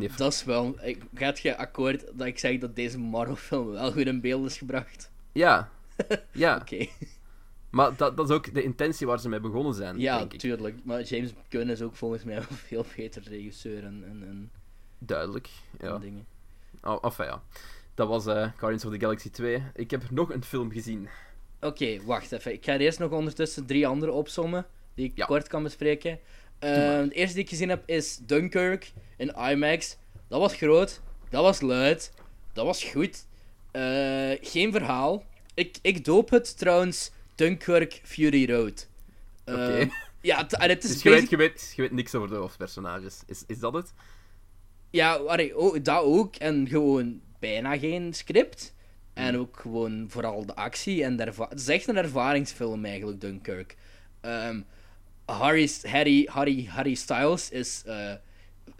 Is, dat is wel... Ik, gaat je akkoord dat ik zeg dat deze Marvel-film wel goed in beeld is gebracht? Ja. Ja, Oké. Maar dat, dat is ook de intentie waar ze mee begonnen zijn. Ja, denk ik. tuurlijk. Maar James Gunn is ook volgens mij een veel beter regisseur en, en, en, Duidelijk. en Ja. dingen. Oh, enfin, ja. Dat was eh Guardians of the Galaxy 2. Ik heb nog een film gezien. Oké, wacht even. Ik ga er eerst nog ondertussen drie andere opsommen die ik Ja. kort kan bespreken. Ehm de eerste die ik gezien heb is Dunkirk in IMAX. Dat was groot, dat was luid, dat was goed. Eh, geen verhaal. Ik, ik doop het trouwens Dunkirk Fury Road. Ehm, Oké. Ja, het, en het is Dus je weet, je, weet, je weet niks over de hoofdpersonages. Is, is dat het? Ja, allee, oh, dat ook. En gewoon bijna geen script. En Hmm. ook gewoon vooral de actie. En de het is echt een ervaringsfilm eigenlijk, Dunkirk. Ehm Harry, Harry, Harry, Harry Styles is eh,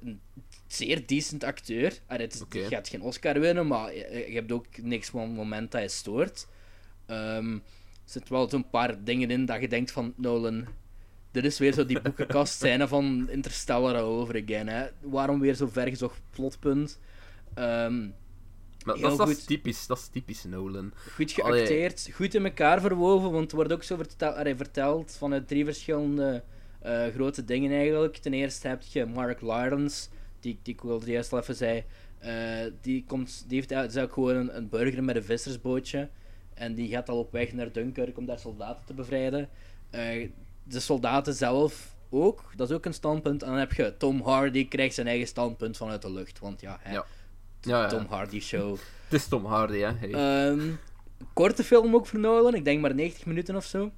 een zeer decent acteur. Allee, het gaat geen Oscar winnen, maar je, je hebt ook niks van het moment dat je stoort. Ehm, er zitten wel zo'n paar dingen in dat je denkt van Nolan. Dit is weer zo die boekenkast scène van Interstellar over again. Hè. Waarom weer zo vergezocht plotpunt? Ehm, Maar dat, is- dat is goed. typisch, dat is typisch Nolan. goed Allee. geacteerd, goed in elkaar verwoven, want het wordt ook zo vertel allee, verteld vanuit drie verschillende eh, grote dingen eigenlijk. Ten eerste heb je Mark Lawrence, die, die ik wel juist al even zei. Eh, die, komt, die heeft eigenlijk is ook gewoon een, een burger met een vissersbootje. En die gaat al op weg naar Dunkirk om daar soldaten te bevrijden. Eh, de soldaten zelf ook, dat is ook een standpunt. En dan heb je Tom Hardy, krijgt zijn eigen standpunt vanuit de lucht. Want ja, hè, Ja. Ja, ja. Tom Hardy show. Het is Tom Hardy, hè. Hey. Ehm, korte film ook voor Nolan, ik denk maar 90 minuten of zo.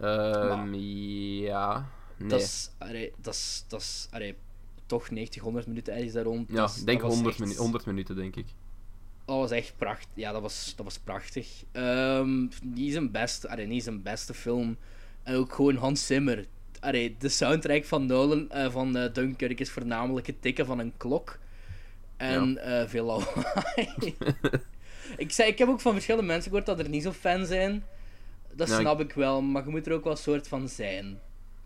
Ehm, ja. Nee. Dat is, allee, dat is, dat is allee, toch 90, 100 minuten ergens daar rond. ja, ik denk dat was 100, echt- minu- 100 minuten, denk ik. Dat was echt prachtig. Ja, dat was, dat was prachtig. Ehm, niet zijn beste, allee, niet zijn beste film. En ook gewoon Hans Zimmer. Allee, de soundtrack van Nolan, eh, van eh, Dunkirk, is voornamelijk het tikken van een klok. En eh, veel lawaai. ik, zei, ik heb ook van verschillende mensen gehoord dat er niet zo fan zijn. Dat Ja, ik- snap ik wel, maar je moet er ook wel soort van zijn.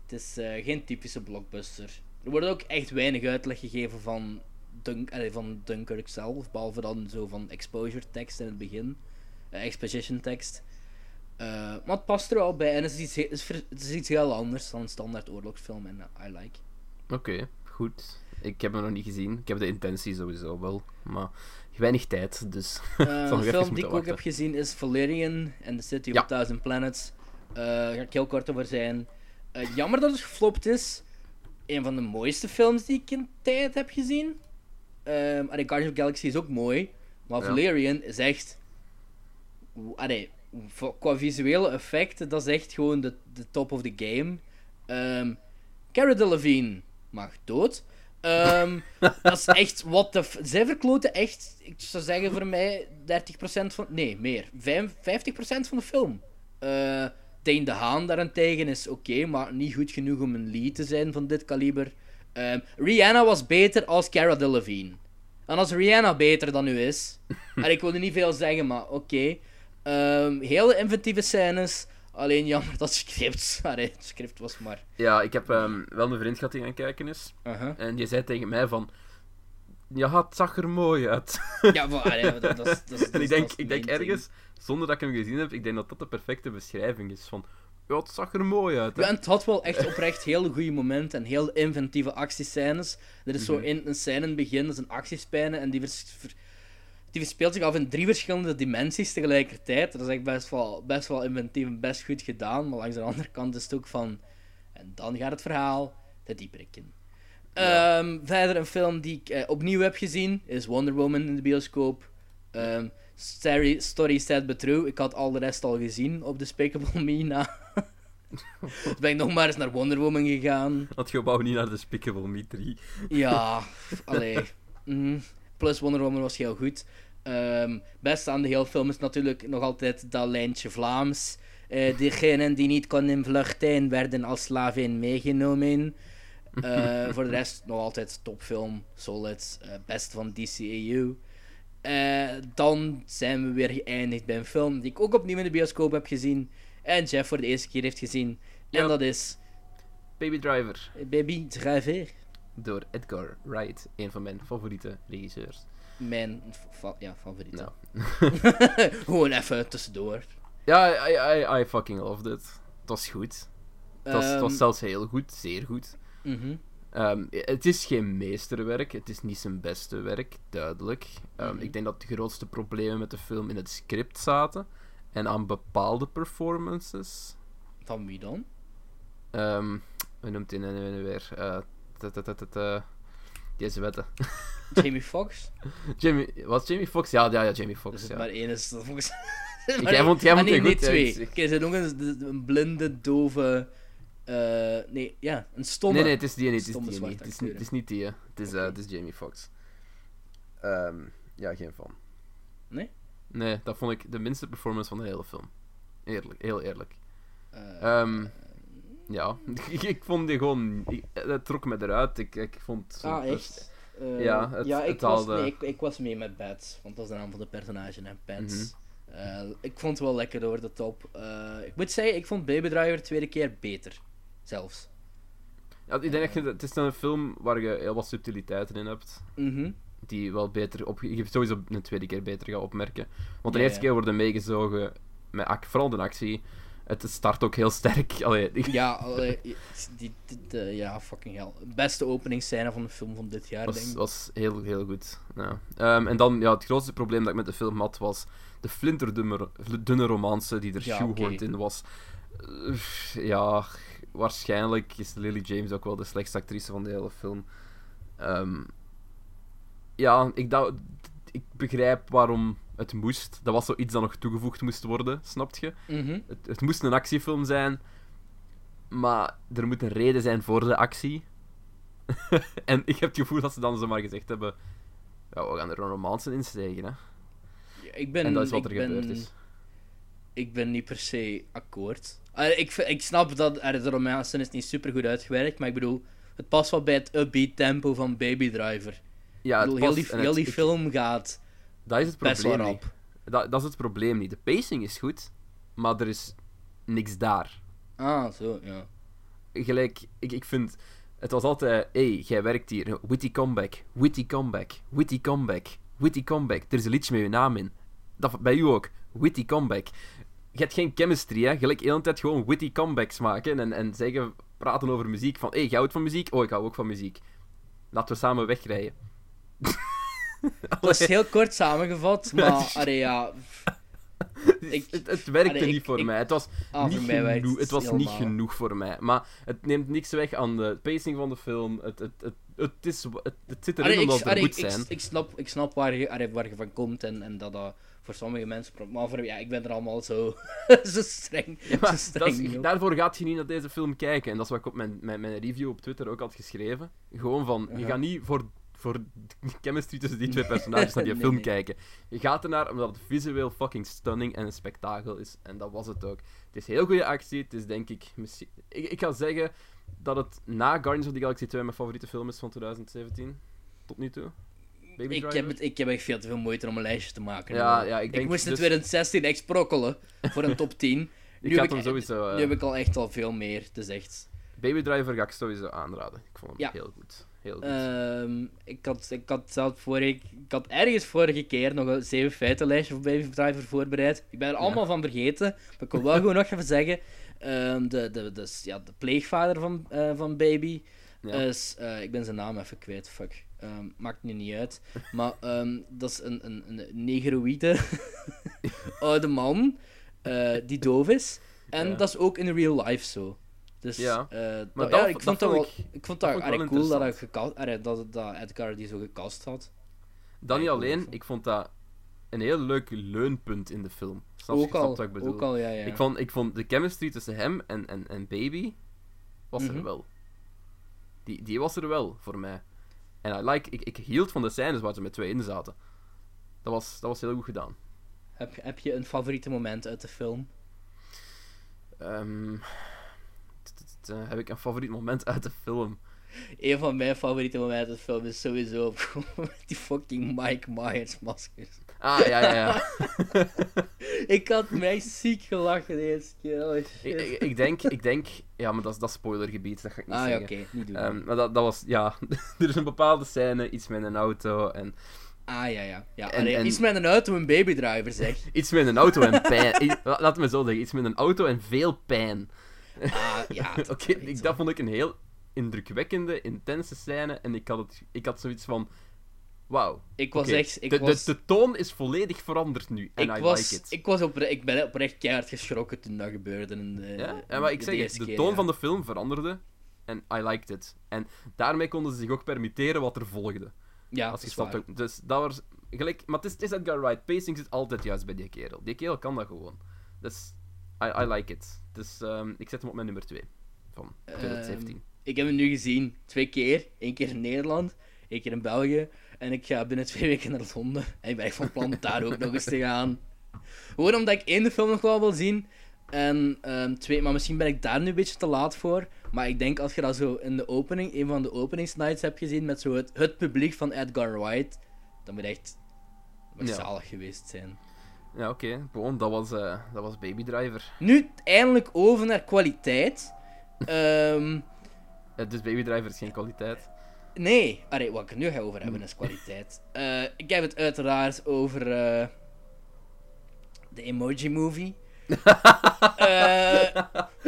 Het is geen typische blockbuster. Er wordt ook echt weinig uitleg gegeven van, Dunk, allee, van Dunkirk zelf, behalve dan zo van exposure tekst in het begin. Eh, exposition tekst. Eh, maar het past er wel bij en het is iets, het is, het is iets heel anders dan een standaard oorlogsfilm en eh, I like. Oké, goed. Ik heb hem nog niet gezien. Ik heb de intentie sowieso wel, maar weinig tijd, dus... Een film die ik ook heb gezien is Valerian and the City Ja. of Thousand Planets. Daar ga ik heel kort over zijn. Jammer dat het geflopt is. Een van de mooiste films die ik in tijd heb gezien. Um, Guardians of Galaxy is ook mooi. Maar Ja. Valerian is echt... Allee, voor- qua visuele effecten, dat is echt gewoon de, de top of the game. Ehm Cara Delevingne mag dood. Ehm, dat is echt what the... Zij verkloten echt, ik zou zeggen voor mij, 30% van... Nee, meer. Vijf- 50% van de film. Eh Dane de Haan daarentegen is oké, maar niet goed genoeg om een lead te zijn van dit kaliber. Ehm, Rihanna was beter als Cara Delevingne. En als Rihanna beter dan u is... en ik wilde niet veel zeggen, maar oké. Ehm, hele inventieve scènes. Alleen jammer dat script... Allee, het script was maar... Ja, ik heb ehm, wel een vriend gehad die aan het kijken is. Uh-huh. En die zei tegen mij van... Ja, het zag er mooi uit. Ja, maar, allee, dat, dat, en ik denk, ik denk ergens, zonder dat ik hem gezien heb, ik denk dat dat de perfecte beschrijving is van... Ja, het zag er mooi uit. Hè? Ja, en het had wel echt oprecht hele goede momenten en heel inventieve actiescènes. Er is zo Mhm. in een scène in het begin, dat is een actiescène, en die, vers- ver- die verspeelt zich af in drie verschillende dimensies tegelijkertijd. Dat is echt best wel, best wel inventief en best goed gedaan, maar langs de andere kant is het ook van... En dan gaat het verhaal de dieperik in. Ja. Ehm, verder een film die ik eh, opnieuw heb gezien, is Wonder Woman in de bioscoop. Ehm, story, story But True. Ik had al de rest al gezien op Despicable Me na. dus ben ik nog maar eens naar Wonder Woman gegaan. Dat gebouw niet naar de Despicable Me 3. Ja, allee. Mhm. Plus Wonder Woman was heel goed. Ehm beste aan de hele film is natuurlijk nog altijd dat lijntje Vlaams. Eh degenen die niet konden vluchten werden als slavin meegenomen. Eh, voor de rest nog altijd topfilm, solid, eh best van DCAU. Eh, dan zijn we weer geëindigd bij een film die ik ook opnieuw in de bioscoop heb gezien. En Jeff voor de eerste keer heeft gezien. En dat is Baby Driver. Baby Driver. Door Edgar Wright. Een van mijn favoriete regisseurs. Mijn fa- ja, favoriet. Nou. Gewoon even tussendoor. Ja, I, I, I fucking loved it. Het was goed. Het was, het was Ehm, zelfs heel goed. Zeer goed. mhm. Ehm, het is geen meesterwerk, het is niet zijn beste werk, duidelijk. Ehm, Mhm. Ik denk dat de grootste problemen met de film in het script zaten en aan bepaalde performances. Van wie dan? Ehm hoe noemt hij nu nu weer? Eh, Deze wetten. Jamie Foxx? Jamie, was Jamie Foxx? Ja, ja, ja, Jamie Foxx. Ja. maar één. Is dat volgens... Ik- jij vond- jij ah, nee, goed, twee. Er zijn nog een, een blinde, dove... eh, nee, ja, een stomme... Nee, nee, het is die niet. Het is die niet. zwarte Het is, niet- het is niet die. hè. Het is, eh, het is Jamie Foxx. Ehm, ja, geen fan. Nee? Nee, dat vond ik de minste performance van de hele film. Eerlijk, heel eerlijk. Eh, Ehm, ja, ik, ik vond die gewoon. Ik, dat trok me eruit. Ik, ik vond. zo- ah, echt? Ja, het- ja, ik, het was, nee, ik, ik was mee met Bats, want dat is de naam van de personage, hè, Bats. Mhm. Ik vond het wel lekker over de top. Ik moet zeggen, ik vond Baby Driver de tweede keer beter. Zelfs. Ja, ik denk dat het is dan een film waar je heel wat subtiliteiten in hebt. Mhm. Die wel beter op. Je hebt sowieso een tweede keer beter gaat opmerken. Want de Ja, eerste ja. keer worden meegezogen met vooral de actie. Het start ook heel sterk. Allee, Ja, allee, die, die- de- ja, fucking hell. Beste openingsscène van de film van dit jaar, denk was, ik. was heel, heel goed. Ja. Ehm, en dan, ja, het grootste probleem dat ik met de film had, was de flinterdunne dunne romance die er Ja, oké. in was. Eh, ja, waarschijnlijk is Lily James ook wel de slechtste actrice van de hele film. Ehm, ja, ik, ik begrijp waarom het moest. Dat was zoiets dat nog toegevoegd moest worden, snap je? Mhm. Het, het moest een actiefilm zijn, maar er moet een reden zijn voor de actie. en ik heb het gevoel dat ze dan zomaar gezegd hebben: ja, we gaan er een romance in steken. Hè? Ja, ik ben, en dat is wat er ben, gebeurd is. Ik ben niet per se akkoord. Ah, ik, ik snap dat er de romance is niet super goed uitgewerkt, maar ik bedoel, het past wel bij het upbeat tempo van Baby Driver. Ja, bedoel, heel die, heel het- die ik- film gaat Dat is het best probleem rap. Dat, dat is het probleem niet. De pacing is goed, maar er is niks daar. Ah, zo, ja. Gelijk, ik, ik vind. Het was altijd, hé, hey, jij werkt hier. Witty comeback, witty comeback, witty comeback, witty comeback. Er is een liedje met je naam in. Dat bij u ook. Witty comeback. Je hebt geen chemistry, hè. Gelijk de hele tijd gewoon witty comebacks maken en, en zeggen, praten over muziek. Van, hé, hey, je houdt van muziek? Oh, ik hou ook van muziek. Laten we samen wegrijden. Dat is heel kort samengevat, maar allee, ja. Ik, het, het, werkte allee, niet ik, voor ik, mij. Het was, ah, niet, mij genoeg, het was niet genoeg voor mij. Maar het neemt niks weg aan de pacing van de film. Het, het, het, het, is, het, het zit erin Allee, omdat het er ik, zijn. ik, snap, ik snap waar, je, waar je van komt en, en dat dat voor sommige mensen... Maar voor ja, ik ben er allemaal zo, zo streng. Ja, zo streng is- daarvoor gaat je niet naar deze film kijken. En dat is wat ik op mijn, mijn, mijn review op Twitter ook had geschreven. Gewoon van, je Aha. gaat niet voor, voor de chemistry tussen die twee personages naar die Nee, film nee. kijken. Je gaat ernaar omdat het visueel fucking stunning en een spektakel is. En dat was het ook. Het is heel goede actie. Het is denk ik... misschien- Ik, ik ga zeggen dat het na Guardians of the Galaxy 2 mijn favoriete film is van 2017. Tot nu toe. Baby Ik heb, het, ik heb echt veel te veel moeite om een lijstje te maken. Ja, ja, ik denk moest in dus- 2016 echt sprokkelen voor een top 10. Ik nu hem ik- sowieso... eh, Nu heb ik al echt al veel meer. Het is echt... Baby Driver ga ik sowieso aanraden. Ik vond hem Ja. heel goed. Heel goed. Ehm, ik, had, ik had zelf vorige... Ik had ergens vorige keer nog een zeven feitenlijstje voor Baby Driver voorbereid. Ik ben er allemaal van vergeten. Maar ik wil wel gewoon nog even zeggen... ehm, de, de, de, ja, de pleegvader van, eh, van Baby Ja. is... eh, ik ben zijn naam even kwijt, fuck. Ehm, maakt nu niet uit. Maar ehm, dat is een, een, een negroïde oude man eh, die doof is. En Ja. dat is ook in real life zo. Dus Ja. eh, Maar dat- dat- ja, ik vond dat wel... ik- vond dat dat cool dat, hij dat, dat Edgar die zo gecast had. Dan niet alleen, ik vond dat een heel leuk leunpunt in de film. Snap Ook al, wat ik bedoel? ook al, ja, ja. Ik, vond, ik vond de chemistry tussen hem en, en, en Baby was er Mhm. wel. Die, die was er wel, voor mij. En I like, ik, ik hield van de scènes waar ze met twee in zaten. Dat was, dat was heel goed gedaan. heb, je- heb je een favoriete moment uit de film? Ehm, eh, heb ik een favoriet moment uit de film? Een van mijn favoriete momenten uit de film is sowieso die fucking Mike Myers maskers. Ah, ja, ja, ja. Ik had mij ziek gelachen de eerste keer. Oh, ik, shit. ik, ik denk, ik denk... Ja, maar dat is, dat spoilergebied, dat ga ik niet ah, ja, zeggen. oké, niet doen. Ehm, maar dat, dat was, ja, er is een bepaalde scène, iets met een auto en ah, ja, ja. ja en- allee, en- Iets met een auto en babydriver, zeg. iets met een auto en pijn. I- Laat me zo zeggen, iets met een auto en veel pijn. Ah, ja. Oké, ik, dat vond ik een heel indrukwekkende, intense scène en ik had, het, ik had zoiets van, wauw. Ik was echt... Ik de, was... de, de toon is volledig veranderd nu en ik, I was, like it. ik, was opre- ik ben oprecht keihard geschrokken toen dat gebeurde. De, ja? ja, maar ik zeg de keer, toon ja. van de film veranderde en I liked it. En daarmee konden ze zich ook permitteren wat er volgde. Ja, Als dat je ook. Dus dat was gelijk. Maar het is, het is Edgar Wright. Pacing zit altijd juist bij die kerel. Die kerel kan dat gewoon. Dus I, I like it. Dus ehm, ik zet hem op mijn nummer 2 van 2017. Ik heb hem nu gezien, twee keer. Eén keer in Nederland, één keer in België. En ik ga binnen twee weken naar Londen. En ik ben echt van plan daar ook nog eens te gaan. Gewoon omdat ik één de film nog wel wil zien. En ehm, twee, maar misschien ben ik daar nu een beetje te laat voor. Maar ik denk als je dat zo in de opening, een van de openingsnights hebt gezien met zo het, het publiek van Edgar Wright, dan moet echt Ja. zalig geweest zijn. Ja, oké. Gewoon, dat was, eh, dat was Baby Driver. Nu eindelijk over naar kwaliteit. Ehm Dus Baby Driver is geen kwaliteit. Nee, allee, wat ik er nu ga over hebben is kwaliteit. Eh, ik heb het uiteraard over eh, de Emoji Movie. Eh,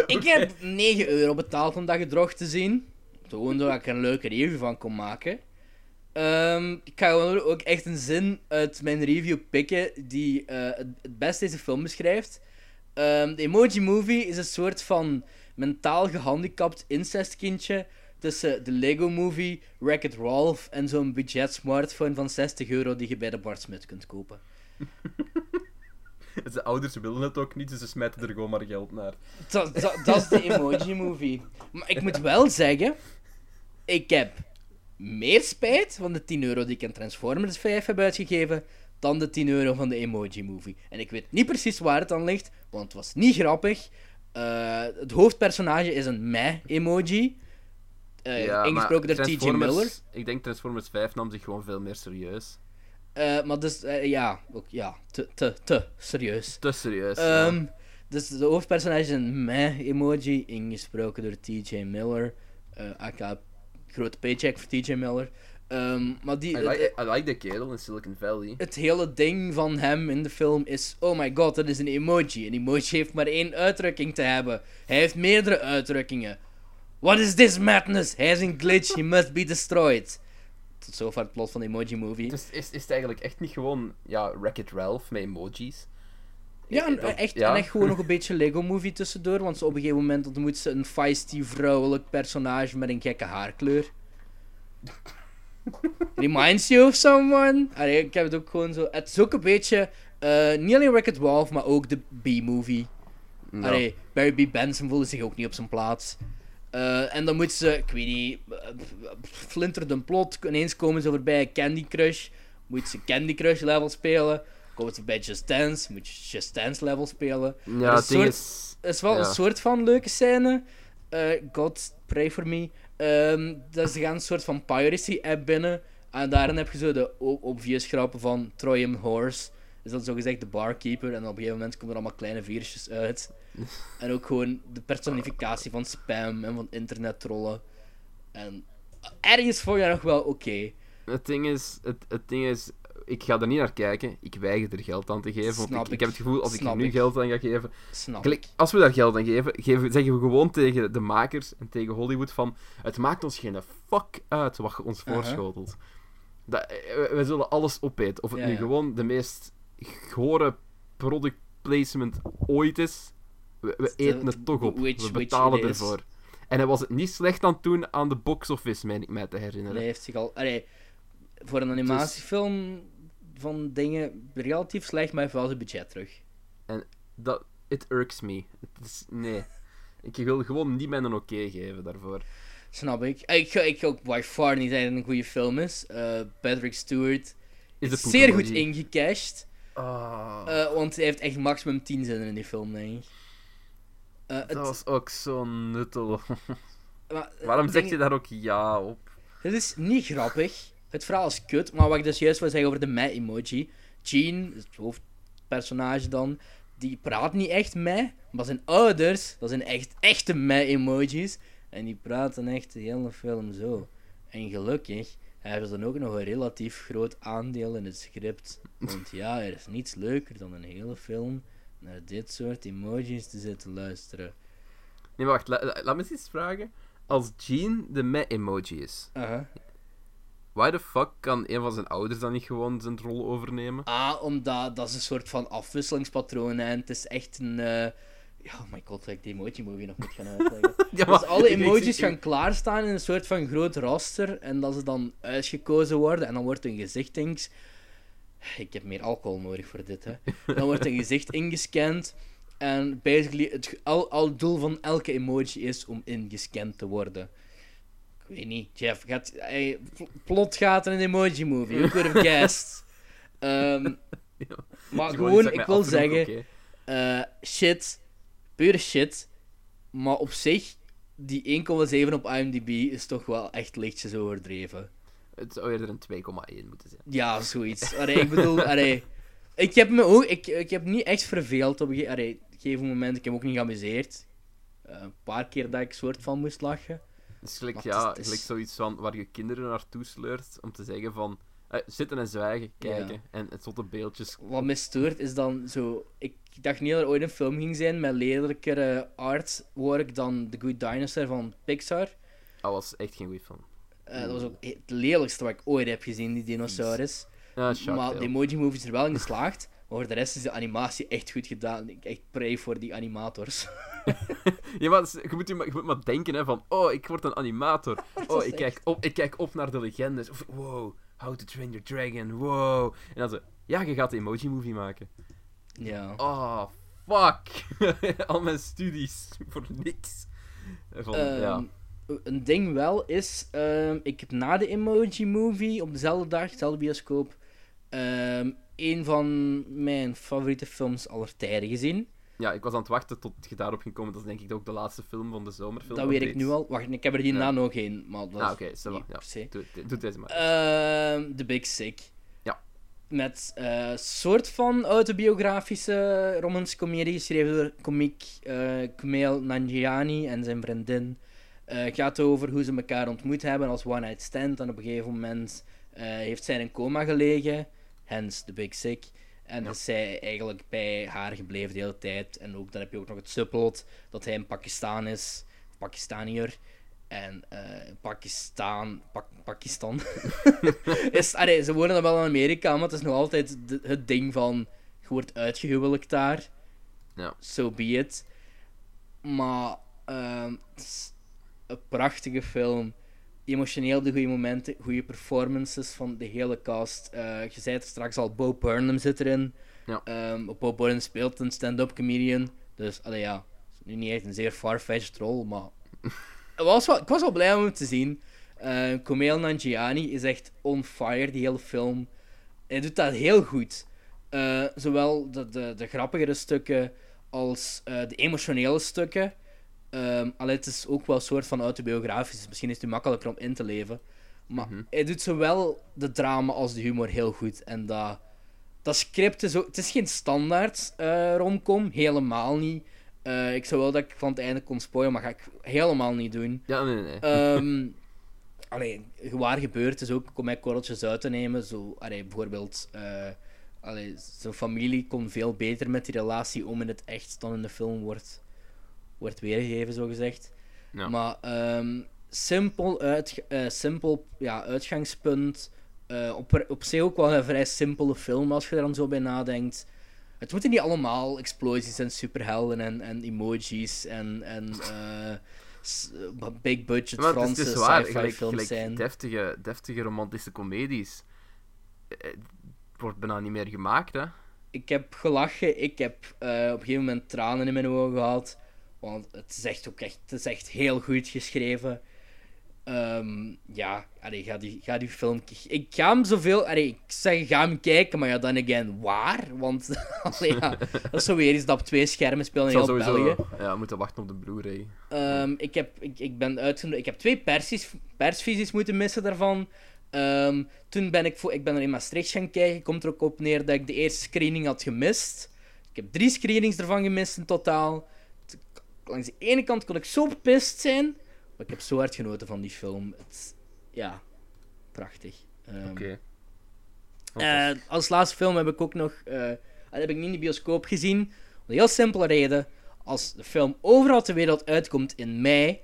ik heb 9 euro betaald om dat gedrocht te zien. Gewoon zodat ik er een leuke review van kon maken. Ehm, ik ga gewoon ook echt een zin uit mijn review pikken die het best deze film beschrijft. Ehm, de Emoji Movie is een soort van mentaal gehandicapt incestkindje tussen de Lego Movie, Wreck-It Ralph en zo'n budget smartphone van 60 euro die je bij de Bart Smit kunt kopen. Zijn ouders willen het ook niet, dus ze smijten er gewoon maar geld naar. Dat, dat, dat is de Emoji Movie. Maar ik moet wel zeggen, ik heb meer spijt van de 10 euro die ik aan Transformers 5 heb uitgegeven dan de 10 euro van de Emoji Movie. En ik weet niet precies waar het aan ligt, want het was niet grappig. Eh, het hoofdpersonage is een meh-emoji. Eh, Ja, ingesproken door T.J. Miller. Ik denk Transformers 5 nam zich gewoon veel meer serieus. Eh, maar dus, ja, ook, ja, te, te, te serieus. Te serieus. ja. Ehm, dus de hoofdpersonage is een meh-emoji, ingesproken door T.J. Miller. aka grote paycheck voor T.J. Miller. Ehm, maar die, I like, I like the kerel in Silicon Valley. het hele ding van hem in de film is: oh my god, dat is een emoji. Een emoji heeft maar één uitdrukking te hebben. Hij heeft meerdere uitdrukkingen. What is this madness? Hij is een glitch, he must be destroyed. Tot zover het plot van de Emoji Movie. Dus is, is het eigenlijk echt niet gewoon ja, Wreck-It Ralph met emojis? Ja, en Dat- echt, ja. en echt gewoon nog een beetje Lego Movie tussendoor. Want op een gegeven moment ontmoet ze een feisty vrouwelijk personage met een gekke haarkleur. Reminds you of someone? Allee, ik heb het ook gewoon zo. Het is ook een beetje. eh, niet alleen Wreck-It Ralph, maar ook de B-movie. Ja. Allee, Barry B. Benson voelde zich ook niet op zijn plaats. Eh, en dan moeten ze, ik weet niet, eh, flinterde een plot. Ineens komen ze voorbij Candy Crush. Moet ze Candy Crush level spelen. Komen ze bij Just Dance, moet je Just Dance level spelen. Ja, het is soort- is... Wel Ja. een soort van leuke scène. God, pray for me. Ehm dat ze gaan een soort van piracy-app binnen. En daarin heb je zo de obvious grappen van Troy Horse. Is dat zogezegd de barkeeper. En op een gegeven moment komen er allemaal kleine virusjes uit. en ook gewoon de personificatie van spam en van internettrollen. En ergens vond je nog wel oké. Het ding is, het, het ding is, ik ga er niet naar kijken. Ik weiger er geld aan te geven. Want Snap ik, ik ik. heb het gevoel, als ik er nu geld aan ga geven... Gelijk, als we daar geld aan geven, geven, zeggen we gewoon tegen de makers en tegen Hollywood van... Het maakt ons geen fuck uit wat je ons voorschotelt. Dat, eh, we, we zullen alles opeten. Of het Ja, nu ja. gewoon de meest gore product placement ooit is. We, eten het toch op. which- we betalen ervoor. En hij was het niet slecht aan het doen aan de box office, meen ik mij te herinneren. Hij heeft zich al... Allee, voor een animatiefilm van dingen relatief slecht, maar heeft wel zijn budget terug. dat, it irks me. Het is, nee. Ik wil gewoon niet mijn een oké geven daarvoor. Snap ik. Ik ga, ik ga ook by far niet zeggen dat het een goede film is. Eh, Patrick Stewart Is zeer goed ingecashed. Eh, want hij heeft echt maximum 10 zinnen in die film, denk ik. Eh, het- dat was ook zo nuttel. maar, Waarom zeg je daar ook ja op? Het is niet grappig. Het verhaal is kut. Maar wat ik dus juist wil zeggen over de meh-emoji. Jean, het hoofdpersonage dan, die praat niet echt meh. Maar zijn ouders, dat zijn echt echte meh-emojis. En die praten echt de hele film zo. En gelukkig hebben ze dan ook nog een relatief groot aandeel in het script. Want ja, er is niets leuker dan een hele film naar dit soort emojis te zitten luisteren. Nee, maar wacht, la- la- laat me eens iets vragen. Als Jean de meh-emoji is. Why the fuck kan een van zijn ouders dan niet gewoon zijn rol overnemen? Ah, omdat dat is een soort van afwisselingspatroon en het is echt een. eh, Ja, oh my god, dat ik die emoji movie nog moet gaan uitleggen. Ja, dus alle emojis gaan klaarstaan in een soort van groot raster en dat ze dan uitgekozen worden en dan wordt een gezicht inges... Ik heb meer alcohol nodig voor dit, hè. Dan wordt een gezicht ingescand en basically het al, al doel van elke emoji is om ingescand te worden. Ik weet niet, Jeff, gaat, hey, plot gaat in een emoji movie, you could have guessed. Ehm, Ja. maar gewoon, ik wil zeggen, eh, shit, pure shit. Maar op zich, die 1,7 op IMDb is toch wel echt lichtjes overdreven. Het zou eerder een 2,1 moeten zijn. Ja, zoiets. Allee, ik bedoel, allee, ik heb me ook, ik, ik heb niet echt verveeld op een gegeven moment. Ik heb ook niet geamuseerd. Eh, een paar keer dat ik soort van moest lachen. Is gelijk, Maar ja, het is- gelijk zoiets van waar je kinderen naartoe sleurt om te zeggen van eh, zitten en zwijgen, kijken en het zotte beeldjes. Wat me stoort is dan zo. Ik dacht niet dat er ooit een film ging zijn met lelijkere artwork dan The Good Dinosaur van Pixar. Dat was echt geen goede film. Eh, dat was ook het lelijkste wat ik ooit heb gezien, die dinosaurus. Maar de emoji movie is er wel in geslaagd. Maar voor de rest is de animatie echt goed gedaan. Ik echt pray voor die animators. Ja, maar je moet, je, maar, je moet maar denken hè, van, oh, ik word een animator. Oh, ik kijk, op, ik kijk op naar de legendes. Of, wow, How to Train Your Dragon, wow. En dan zo, ja, je gaat de emoji movie maken. ja. Oh, fuck. Al mijn studies voor niks. Van, ja. Ehm, Een ding wel is, ehm, ik heb na de Emoji Movie op dezelfde dag, dezelfde bioscoop, ehm, een van mijn favoriete films aller tijden gezien. ja, ik was aan het wachten tot je daarop ging komen. Dat is denk ik ook de laatste film van de zomerfilm. dat weet ik nu al. Wacht, ik heb er hierna Ja. nog één, maar dat Ah, oké, niet ja. Doe, doe deze maar. Ehm The Big Sick. Ja. Met een soort van autobiografische romanscomedie, geschreven door komiek eh Kumail Nanjiani en zijn vriendin Eh, Het gaat over hoe ze elkaar ontmoet hebben als one night stand. En op een gegeven moment eh, heeft zij in een coma gelegen. Hence the big sick. En Ja. is zij eigenlijk bij haar gebleven de hele tijd. En ook, dan heb je ook nog het subplot dat hij in Pakistan is. Pakistaniër. En eh, Pakistan... Pak, Pakistan. is, allee, ze wonen dan wel in Amerika, maar het is nog altijd de- het ding van... Je wordt uitgehuwelijkt daar. Ja. So be it. Maar... ehm, het is een prachtige film. Emotioneel de goede momenten, goede performances van de hele cast. Eh, je zei het straks al, Bo Burnham zit erin. Ja. Ehm, Bo Burnham speelt een stand-up comedian. Dus, allee, ja, nu niet echt een zeer far-fetched rol, maar... Was wel, ik was wel blij om hem te zien. Eh Kumail Nanjiani is echt on fire, die hele film. Hij doet dat heel goed. Eh, zowel de, de, de grappigere stukken als de emotionele stukken. Ehm allee, het is ook wel een soort van autobiografisch, dus misschien is het makkelijker om in te leven. Maar Mhm. hij doet zowel de drama als de humor heel goed. En dat, dat script is ook... Het is geen standaard eh romcom, helemaal niet. Eh, ik zou wel dat ik van het einde kon spoilen, maar ga ik helemaal niet doen. Ja, nee, nee. Ehm allee, waar gebeurt is ook om mij korreltjes uit te nemen. Zo, allee, bijvoorbeeld, eh allee, zijn familie kon veel beter met die relatie om in het echt dan in de film wordt, wordt weergegeven, zo gezegd. Ja. Maar ehm, simpel, uitg- eh, simpel ja, uitgangspunt. eh, op, op zich ook wel een vrij simpele film als je er dan zo bij nadenkt. Het moeten niet allemaal explosies en superhelden en, en emojis en, en eh, big budget Maar het is, Franse het sci-fi films gelijk zijn. deftige, deftige romantische comedies. eh, wordt bijna niet meer gemaakt, hè. Ik heb gelachen, ik heb op een gegeven moment tranen in mijn ogen gehad. Want het is echt ook echt, het is echt heel goed geschreven. Ehm, ja, allee, ga, die, ga die film... Ik ga hem zoveel... Allee, ik zeg, ga hem kijken, maar ja, dan again, waar? Want, allee, ja, dat is zo weer eens dat op twee schermen spelen in zal heel sowieso België. ja, moeten wachten op de Blu-ray. Ehm, ik, heb, ik, ik ben uitgenodigd... Ik heb twee persies, persvisies moeten missen daarvan. Ehm, toen ben ik, voor, ik ben er in Maastricht gaan kijken. Komt er ook op neer dat ik de eerste screening had gemist. Ik heb drie screenings ervan gemist in totaal. Langs de ene kant kon ik zo bepist zijn. Maar ik heb zo hard genoten van die film. Het, ja, prachtig. Ehm, Oké. eh, als laatste film heb ik ook nog. eh, dat heb ik niet in de bioscoop gezien. Om een heel simpele reden. Als de film overal ter wereld uitkomt in mei.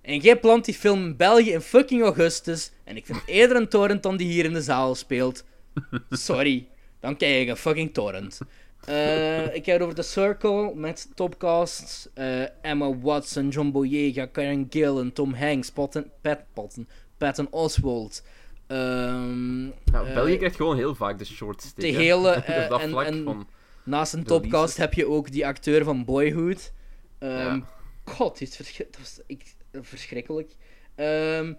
En jij plant die film in België in fucking augustus. En ik vind eerder een torrent dan die hier in de zaal speelt. Sorry. Dan kijk ik een fucking torrent. Eh, ik heb het over The Circle met topcasts. eh, Emma Watson, John Boyega, Karen Gillan, Tom Hanks, Patton, Pat, Patton, Patton Oswalt. Ehm, Ja, eh, België krijgt gewoon heel vaak de short stick. de hè. hele, dat en- vlak en- van... Naast een topcast heb je ook die acteur van Boyhood. Ehm Ja. God, die is verschri- dat was ik, verschrikkelijk. Ehm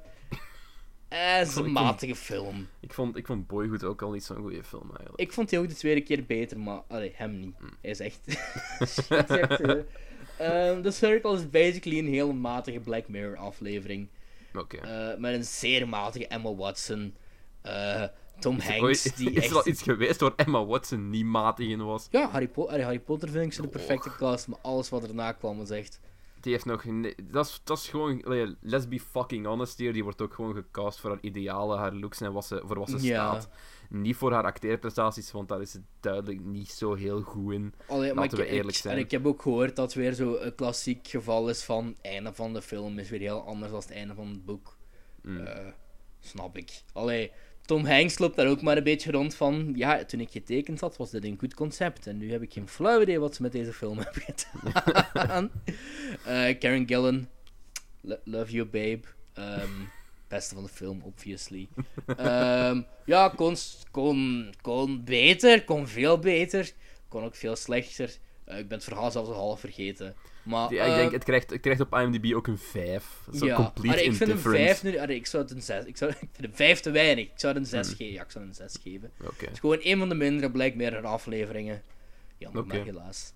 eh, het is een matige film. Ik vond, ik vond Boyhood ook al niet zo'n goede film, eigenlijk. Ik vond die ook de tweede keer beter, maar allee, hem niet. Hm. Hij is echt. Shit, echt, eh. Ehm, The Circle is basically een heel matige Black Mirror aflevering. Oké. eh, met een zeer matige Emma Watson. eh, Tom Is Hanks, ooit- die is echt... er al iets geweest waar Emma Watson niet matig in was? Ja, Harry, Po- Harry Potter vind ik ze de Oh. perfecte cast, maar alles wat erna kwam was echt... Die heeft nog... Dat is, dat is gewoon... Let's be fucking honest hier. Die wordt ook gewoon gecast voor haar idealen, haar looks en wat ze, voor wat ze staat. Niet voor haar acteerprestaties, want daar is ze duidelijk niet zo heel goed in. Allee, Laten ik, we eerlijk zijn. en ik heb ook gehoord dat weer zo een klassiek geval is van het einde van de film is weer heel anders dan het einde van het boek. Mm. Eh, snap ik. Allee, Tom Hanks loopt daar ook maar een beetje rond van. Ja, toen ik getekend had, was dit een goed concept. En nu heb ik geen flauw idee wat ze met deze film hebben gedaan. Eh, Karen Gillan, lo- love you babe. Ehm, beste van de film, obviously. Ehm, ja, kon, kon, kon beter, kon veel beter. Kon ook veel slechter. Eh, ik ben het verhaal zelfs al half vergeten. Maar, Die- ik eh, denk, het krijgt, het krijgt op IMDb ook een 5. Zo ja, complete ik vind een indifference. 5 nu. Ik zou het een 6. Ik, zou, ik vind een 5 te weinig. Ik zou het een 6 Hmm. geven. Ja, ik zou het een 6 geven. Het is gewoon een van de mindere Black Mirror afleveringen. Jammer, Oké. maar helaas.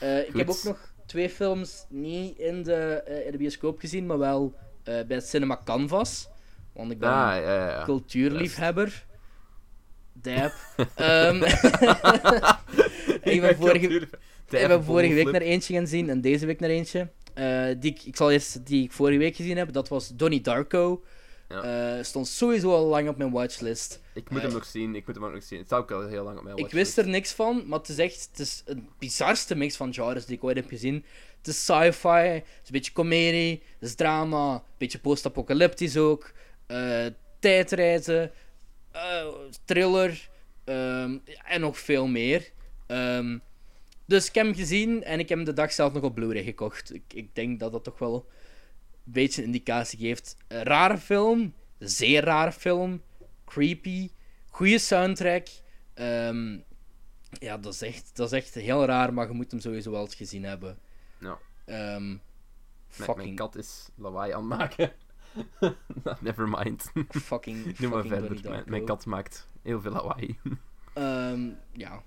Eh, ik heb ook nog twee films niet in de, eh, in de bioscoop gezien, maar wel eh, bij het Cinema Canvas. Want ik ben Ah, ja, ja, ja. cultuurliefhebber. Dab. Ehm, ik ben vorige... Ik ben vorige week naar eentje gaan zien en deze week naar eentje. Eh, die, ik, ik zal eerst die ik vorige week gezien heb. Dat was Donnie Darko. Ja. Eh, stond sowieso al lang op mijn watchlist. Ik moet hem Eh, nog zien, ik moet hem ook nog zien. Het staat ook al heel lang op mijn Ik watchlist. wist er niks van, maar het is echt het is een bizarste mix van genres die ik ooit heb gezien. Het is sci-fi, het is een beetje comedie, het is drama, een beetje post-apocalyptisch ook, tijdreizen, thriller ehm, en nog veel meer. Ehm, dus ik heb hem gezien en ik heb hem de dag zelf nog op Blu-ray gekocht. Ik, ik denk dat dat toch wel een beetje een indicatie geeft. Een rare film, zeer rare film, creepy, goede soundtrack. Ehm, ja, dat is, echt, dat is echt heel raar, maar je moet hem sowieso wel eens gezien hebben. Ja. Ehm, Mijn, fucking, mijn kat is lawaai aan het maken. Never mind. fucking, Doe maar verder. Mijn kat maakt heel veel lawaai. Ehm, ja,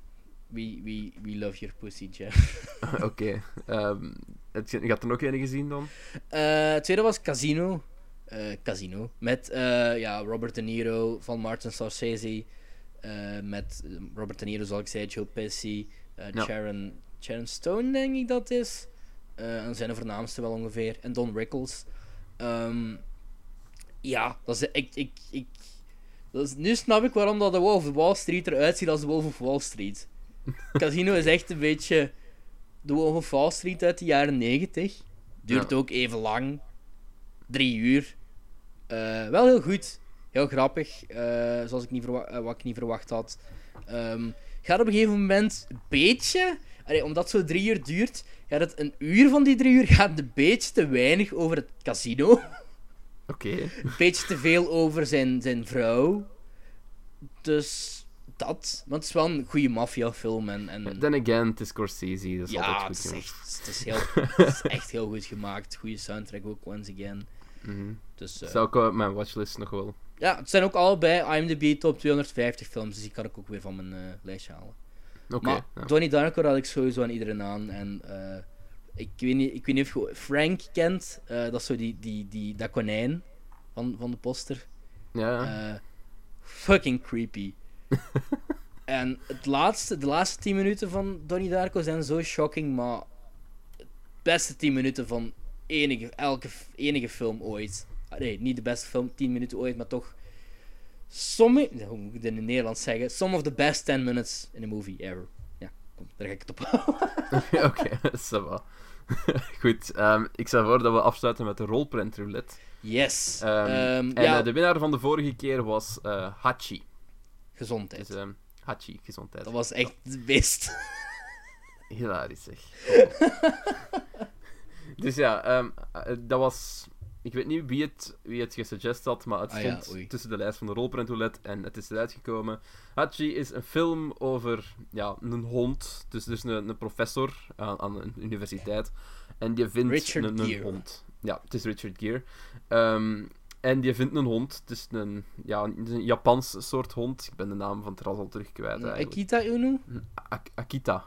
we, we, we love your pussy, Jeff. Oké. ehm, het- je had er nog een gezien dan? Eh, het tweede was Casino. Eh, Casino. Met eh, ja, Robert De Niro van Martin Scorsese. Met Robert De Niro, zoals ik zei, Joe Pesci. Ja. Sharon, Sharon Stone, denk ik dat is. En zijn de voornaamste wel ongeveer. En Don Rickles. Ehm, ja, dat is, ik, ik, ik, dat is, nu snap ik waarom dat de Wolf of Wall Street eruit ziet als de Wolf of Wall Street. Casino is echt een beetje de Wolf of Wall Street uit de jaren 90. Duurt Ja. ook even lang. Drie uur. Eh, wel heel goed. Heel grappig. eh, zoals ik niet eh, wat ik niet verwacht had. Ehm, gaat op een gegeven moment een beetje... allee, omdat het zo drie uur duurt, gaat het een uur van die drie uur gaat een beetje te weinig over het casino. Oké. Een beetje te veel over zijn, zijn vrouw. Dus dat. Want het is wel een goede maffiafilm. En, en Then again, het is Scorsese, dat is ja, altijd het goed is, genoeg. echt, het, is heel, het is echt heel goed gemaakt. Goede soundtrack ook, once again. Mhm. Dus, eh, Zou ik op mijn watchlist nog wel. ja, het zijn ook allebei IMDb top 250 films. Dus die kan ik ook weer van mijn eh, lijstje halen. Oké. maar ja. Donnie Darko had ik sowieso aan iedereen aan. En eh, ik, weet niet, ik weet niet of je Frank kent. Dat is zo die, die, die, dat konijn van, van de poster. Ja, fucking creepy. En het laatste, de laatste 10 minuten van Donnie Darko zijn zo shocking, maar de beste 10 minuten van enige, elke, enige film ooit. Nee, niet de beste film, 10 minuten ooit, maar toch. Sommige, hoe moet ik het in het Nederlands zeggen? Some of the best 10 minutes in a movie ever. Ja, kom, daar ga ik het op. Oké, ça va. Goed, ehm, ik stel voor dat we afsluiten met de rolprint roulette. Yes. Ehm, Ehm, en ja, eh, de winnaar van de vorige keer was eh, Hachi. Gezondheid. Dus, Hachi, gezondheid. dat was echt het best. Hilarisch zeg. dus ja, ehm, eh, dat was... Ik weet niet wie het, wie het gesuggest had, maar het Ah stond tussen de lijst van de rolprint roulette en het is eruit gekomen. Hachi is een film over ja, een hond, dus, dus een, een professor aan, aan een universiteit. En die vindt Richard een, hond. Ja, het is Richard Gere. Ehm, en die vindt een hond. Het is een, ja, een Japans soort hond. Ik ben de naam van het ras al terug kwijt eigenlijk. Akita Uno? Ak- Akita.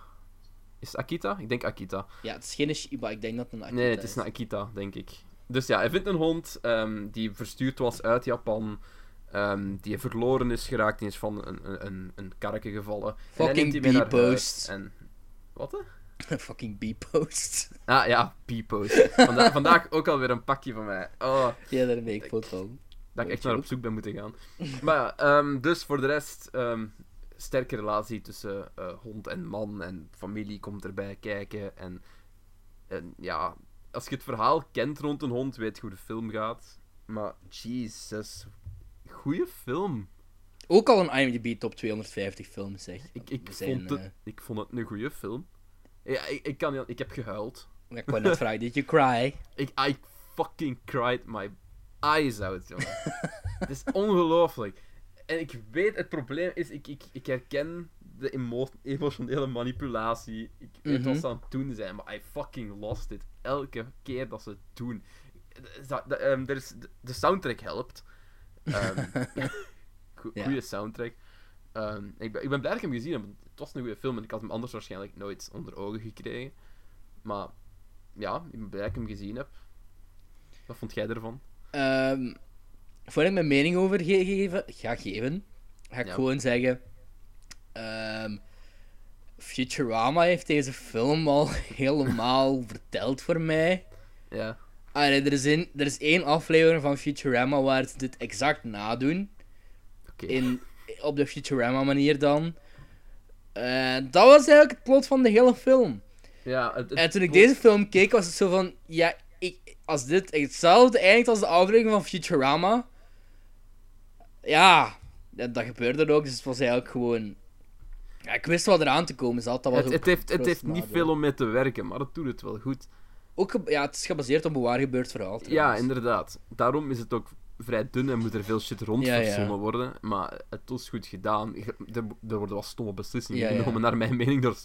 Is het Akita? Ik denk Akita. Ja, het is geen Shiba, ik denk dat het een Akita Nee, het is een Akita, denk ik. Dus ja, hij vindt een hond ehm, die verstuurd was uit Japan. ehm, die verloren is geraakt. Die is van een, een, een, karken gevallen. En Fucking neemt die naar huis En... Wat? hè? Fucking B-post. Ah ja, P-post. Vanda vandaag ook alweer een pakje van mij. Oh, Ja, daar ben ik foto van. dat ik echt naar op zoek ben moeten gaan. Maar ja, ehm, dus voor de rest, ehm, sterke relatie tussen eh, hond en man en familie komt erbij kijken. En, en ja, als je het verhaal kent rond een hond, weet je hoe de film gaat. Maar Jesus, goede film. Ook al een IMDb top 250 film, zeg. Ik, ik, vond het, eh, ik vond het een goede film. Ja, ik, ik, kan, ik heb gehuild. Ik wou net vragen, did you cry? Ik, I fucking cried my eyes out, jongen. het is ongelooflijk. En ik weet, het probleem is, ik, ik, ik herken de emo emotionele manipulatie. Ik weet wat Mhm. ze aan het doen zijn, maar I fucking lost it. Elke keer dat ze het doen. Dat- dat, ehm, er is, de- de soundtrack helpt. Ehm. Goede soundtrack. Ehm, ik, ben, ik ben blij dat ik hem gezien heb. Het was een goede film en ik had hem anders waarschijnlijk nooit onder ogen gekregen. Maar ja, ik ben ik hem gezien heb. Wat vond jij ervan? Ehm voor ik mijn mening over ge- geven, ga geven, ga ik Ja. gewoon zeggen... ehm, Futurama heeft deze film al helemaal verteld voor mij. Ja. Allee, er, is een, er is één aflevering van Futurama waar ze dit exact nadoen. In, op de Futurama manier dan. Eh, dat was eigenlijk het plot van de hele film. Ja, het, het En toen ik plot- deze film keek, was het zo van... Ja, ik, als dit hetzelfde eindigt als de aflevering van Futurama... Ja, dat, dat gebeurde ook. Dus het was eigenlijk gewoon... Ja, ik wist wat eraan te komen zat. Dat was Het, heeft, het heeft niet veel om mee te werken, maar het doet het wel goed. Ook, ja, het is gebaseerd op een waar gebeurd verhaal. Ja, inderdaad. Daarom is het ook vrij dun en moet er veel shit rond Ja, worden. Maar het was goed gedaan. Er, er worden wel stomme beslissingen Ja, genomen, naar mijn mening, door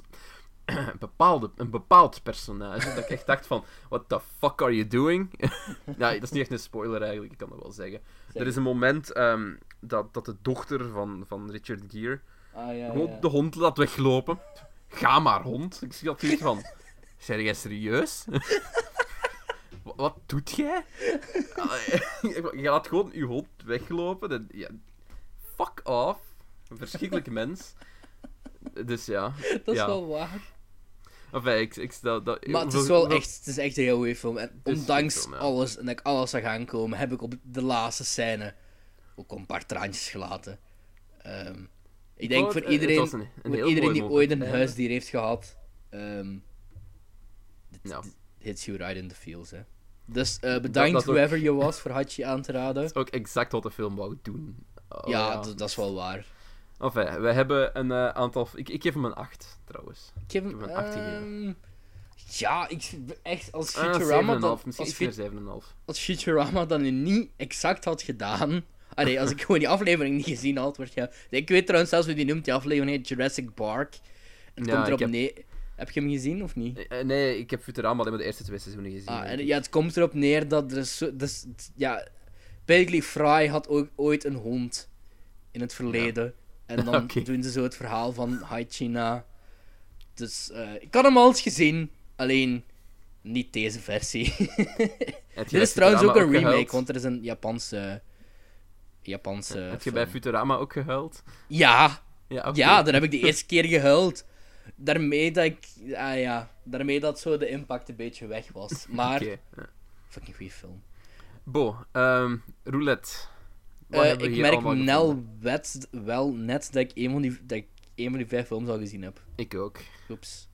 een, bepaalde, een bepaald personage. Dat ik echt dacht van, what the fuck are you doing? ja, dat is niet echt een spoiler eigenlijk, ik kan dat wel zeggen. Zeg Er is een moment ehm, dat, dat de dochter van, van Richard Gere Ah, gewoon de hond laat weglopen. Ga maar, hond. Ik zie dat van... Zeg jij serieus? Wa- Wat doet jij? Je laat gewoon je hond weglopen. En, ja, fuck off. Een verschrikkelijk mens. Dus ja. Dat is ja. wel waar. Enfin, ik, ik stel dat... Maar het is wel echt, het is echt een heel goede film. En ondanks goeie film, ja. alles, en dat ik alles zag aankomen, heb ik op de laatste scène ook een paar traantjes gelaten. Ehm, ik denk vond voor iedereen, was een- een voor iedereen die ooit een huisdier heeft gehad, dit, Ja. dit hits you right in the feels, hè. Dus eh, dat bedankt ook- whoever je was voor Hachi aan te raden. Dat is ook exact wat de film wou doen. Oh, ja, dat is wel waar. Enfin, we hebben een eh, aantal... Ik, ik geef hem een 8, trouwens. Ik heb hem... heb hem een acht gegeven. ehm, ja, ik, echt, als Ah, Futurama... 7,5. dan, Misschien als iets meer 7,5. als Futurama dan niet exact had gedaan. Allee, als ik gewoon die aflevering niet gezien had, wordt ja. Ik weet trouwens zelfs hoe die noemt, die aflevering heet Jurassic Park. Het Ja, komt erop heb- neer. Heb je hem gezien of niet? Eh, Nee, ik heb Futurama alleen maar de eerste twee seizoenen gezien. Ah, en, ja, het komt erop neer dat er is zo, dus, ja, Fry had ook ooit een hond in het verleden. En dan doen ze zo het verhaal van Hi China. Dus eh, ik had hem al eens gezien, alleen niet deze versie. Dit is trouwens ook een remake, gehuild? want er is een Japanse. Japanse. Heb je film. bij Futurama ook gehuild? Ja, Ja, oké. ja, daar heb ik de eerste keer gehuild. Daarmee dat ik. Ah ja, daarmee dat zo de impact een beetje weg was. Maar, ja. fucking goede film. Bo, ehm, roulette. Eh, ik merk Nel wet wel net dat ik een van die, dat ik een van die vijf films al gezien heb. Ik ook. Oeps.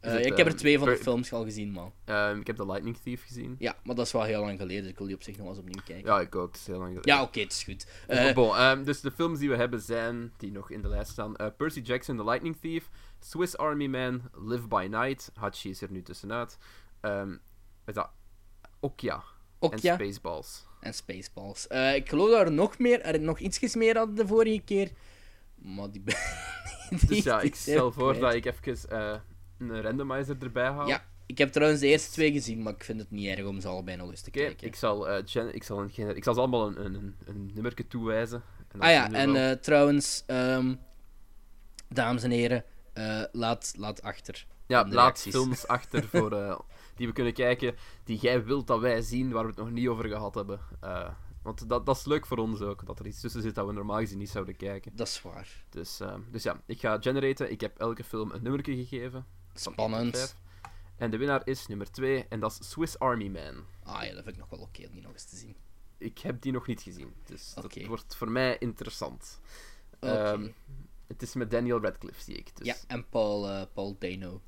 Eh, het, ik heb er ehm, twee van de per- films al gezien, man. Ehm, ik heb The Lightning Thief gezien. Ja, maar dat is wel heel lang geleden. dus Ik wil die op zich nog eens opnieuw kijken. Ja, ik ook. Het is heel lang geleden. Ja, oké, het is goed. Eh, Bon, ehm, dus de films die we hebben zijn, die nog in de lijst staan, eh, Percy Jackson, The Lightning Thief, Swiss Army Man, Live by Night, Hachi is er nu tussenuit, Ehm is dat Okja ook en. Spaceballs. En Spaceballs. Eh, ik geloof dat er nog meer, er nog ietsjes meer hadden de vorige keer. Maar die die Dus ja, ik stel voor dat ik even eh, een randomizer erbij haal. Ja, ik heb trouwens de eerste twee gezien, maar ik vind het niet erg om ze allebei nog eens te kijken. ik, zal, eh, gen- ik, zal een ik zal ze allemaal een, een, een, nummerke toewijzen. En ah ja, en wel. trouwens, ehm, dames en heren, eh, laat, laat achter. ja, laat reacties. films achter voor, eh, die we kunnen kijken, die jij wilt dat wij zien, waar we het nog niet over gehad hebben. Eh, want dat, dat is leuk voor ons ook, dat er iets tussen zit dat we normaal gezien niet zouden kijken. Dat is waar. Dus, dus ja, ik ga generaten. Ik heb elke film een nummerke gegeven. Spannend. En de winnaar is nummer 2, en dat is Swiss Army Man. Ah ja, dat vind ik nog wel oké om die nog eens te zien. Ik heb die nog niet gezien, dus dat wordt voor mij interessant. Oké. Ehm, het is met Daniel Radcliffe, zie ik. Dus, Ja, en Paul, eh, Paul Dano.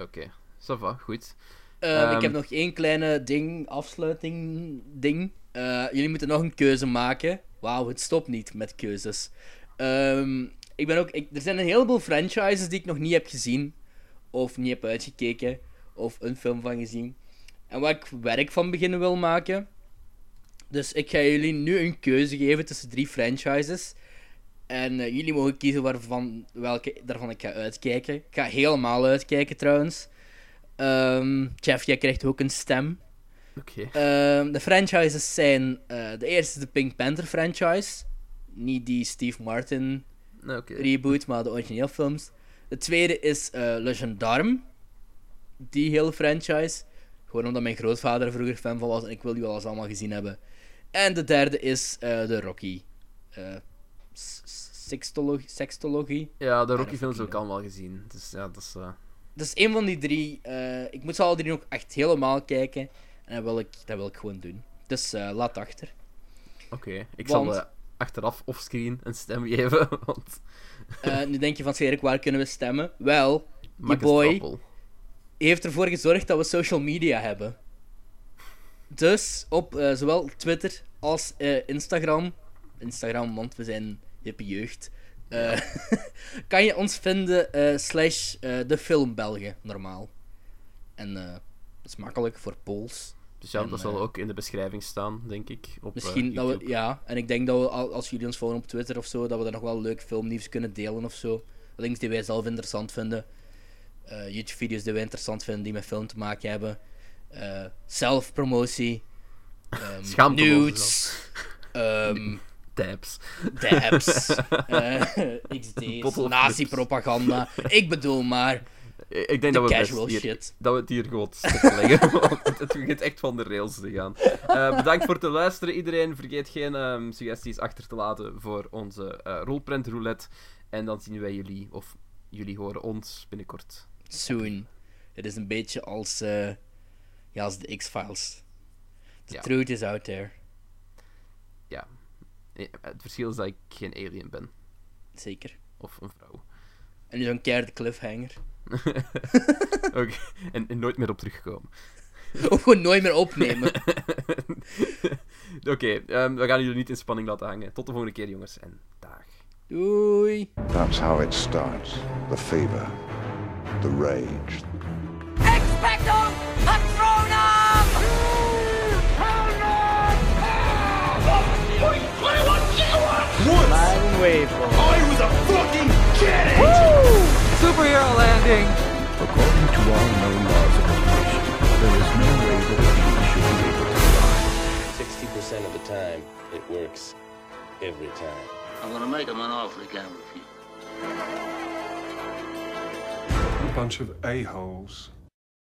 Oké, ça va, goed. Eh, Ehm, ik heb nog één kleine ding, afsluiting ding. Eh, jullie moeten nog een keuze maken. Wauw, het stopt niet met keuzes. Ehm, ik ben ook, ik, er zijn een heleboel franchises die ik nog niet heb gezien. Of niet heb uitgekeken. Of een film van gezien. En waar ik werk van beginnen wil maken. Dus ik ga jullie nu een keuze geven tussen drie franchises. En eh, jullie mogen kiezen waarvan, welke daarvan ik ga uitkijken. Ik ga helemaal uitkijken trouwens. Ehm, Jeff, jij krijgt ook een stem. Oké. Ehm, de franchises zijn... eh, de eerste is de Pink Panther franchise. Niet die Steve Martin reboot, maar de origineel films. De tweede is eh Le Gendarme. Die hele franchise. Gewoon omdat mijn grootvader er vroeger fan van was en ik wil die wel eens allemaal gezien hebben. En de derde is eh, de Rocky. Sextologie. sextologie. Ja, de Rocky-films heb ik allemaal gezien. Dus ja, dat is... eh, Dat is één van die drie. eh, ik moet ze alle drie nog echt helemaal kijken. En dat wil ik, dat wil ik gewoon doen. Dus eh, laat achter. Oké, ik Want- zal achteraf offscreen een stem geven, want... Nu denk je van, Cedric, waar kunnen we stemmen? Wel, Max boy- heeft ervoor gezorgd dat we social media hebben. Dus op zowel Twitter als Instagram. Instagram, want we zijn hippe jeugd. eh, kan je ons vinden eh, slash eh, de film Belgen, normaal. En dat is makkelijk voor Pools. Dus ja, En, dat zal ook in de beschrijving staan, denk ik. Op, Misschien dat we, ja, en ik denk dat we, al- als jullie ons volgen op Twitter of zo, dat we daar nog wel leuk filmnieuws kunnen delen of zo. Links die wij zelf interessant vinden. YouTube-video's die wij interessant vinden, die met film te maken hebben. Zelfpromotie. Schaamteloos nudes. ehm Tabs. dabs. eh, XD's. Nazi-propaganda. Ik bedoel maar, Ik denk de dat we, best hier, dat we het hier gewoon stoppen leggen. want het, begint echt van de rails te gaan. Eh, bedankt voor het luisteren, iedereen. Vergeet geen ehm, suggesties achter te laten voor onze eh rolprint roulette. En dan zien wij jullie, of jullie horen ons binnenkort. Soon. Het is een beetje als, eh, ja, als de X-Files. The Ja. truth is out there. Het verschil is dat ik geen alien ben. Zeker. Of een vrouw. En nu zo'n keiharde cliffhanger. Oké, en, en nooit meer op terugkomen. Of gewoon nooit meer opnemen. Oké, ehm, we gaan jullie niet in spanning laten hangen. Tot de volgende keer, jongens. En dag. Doei. That's how it starts. The fever, the rage, Superhero landing! According to all known laws of evolution, there is no way that a bee should be able to fly. 60% of the time, it works every time. I'm gonna make him an offer he can't refuse. A bunch of a-holes.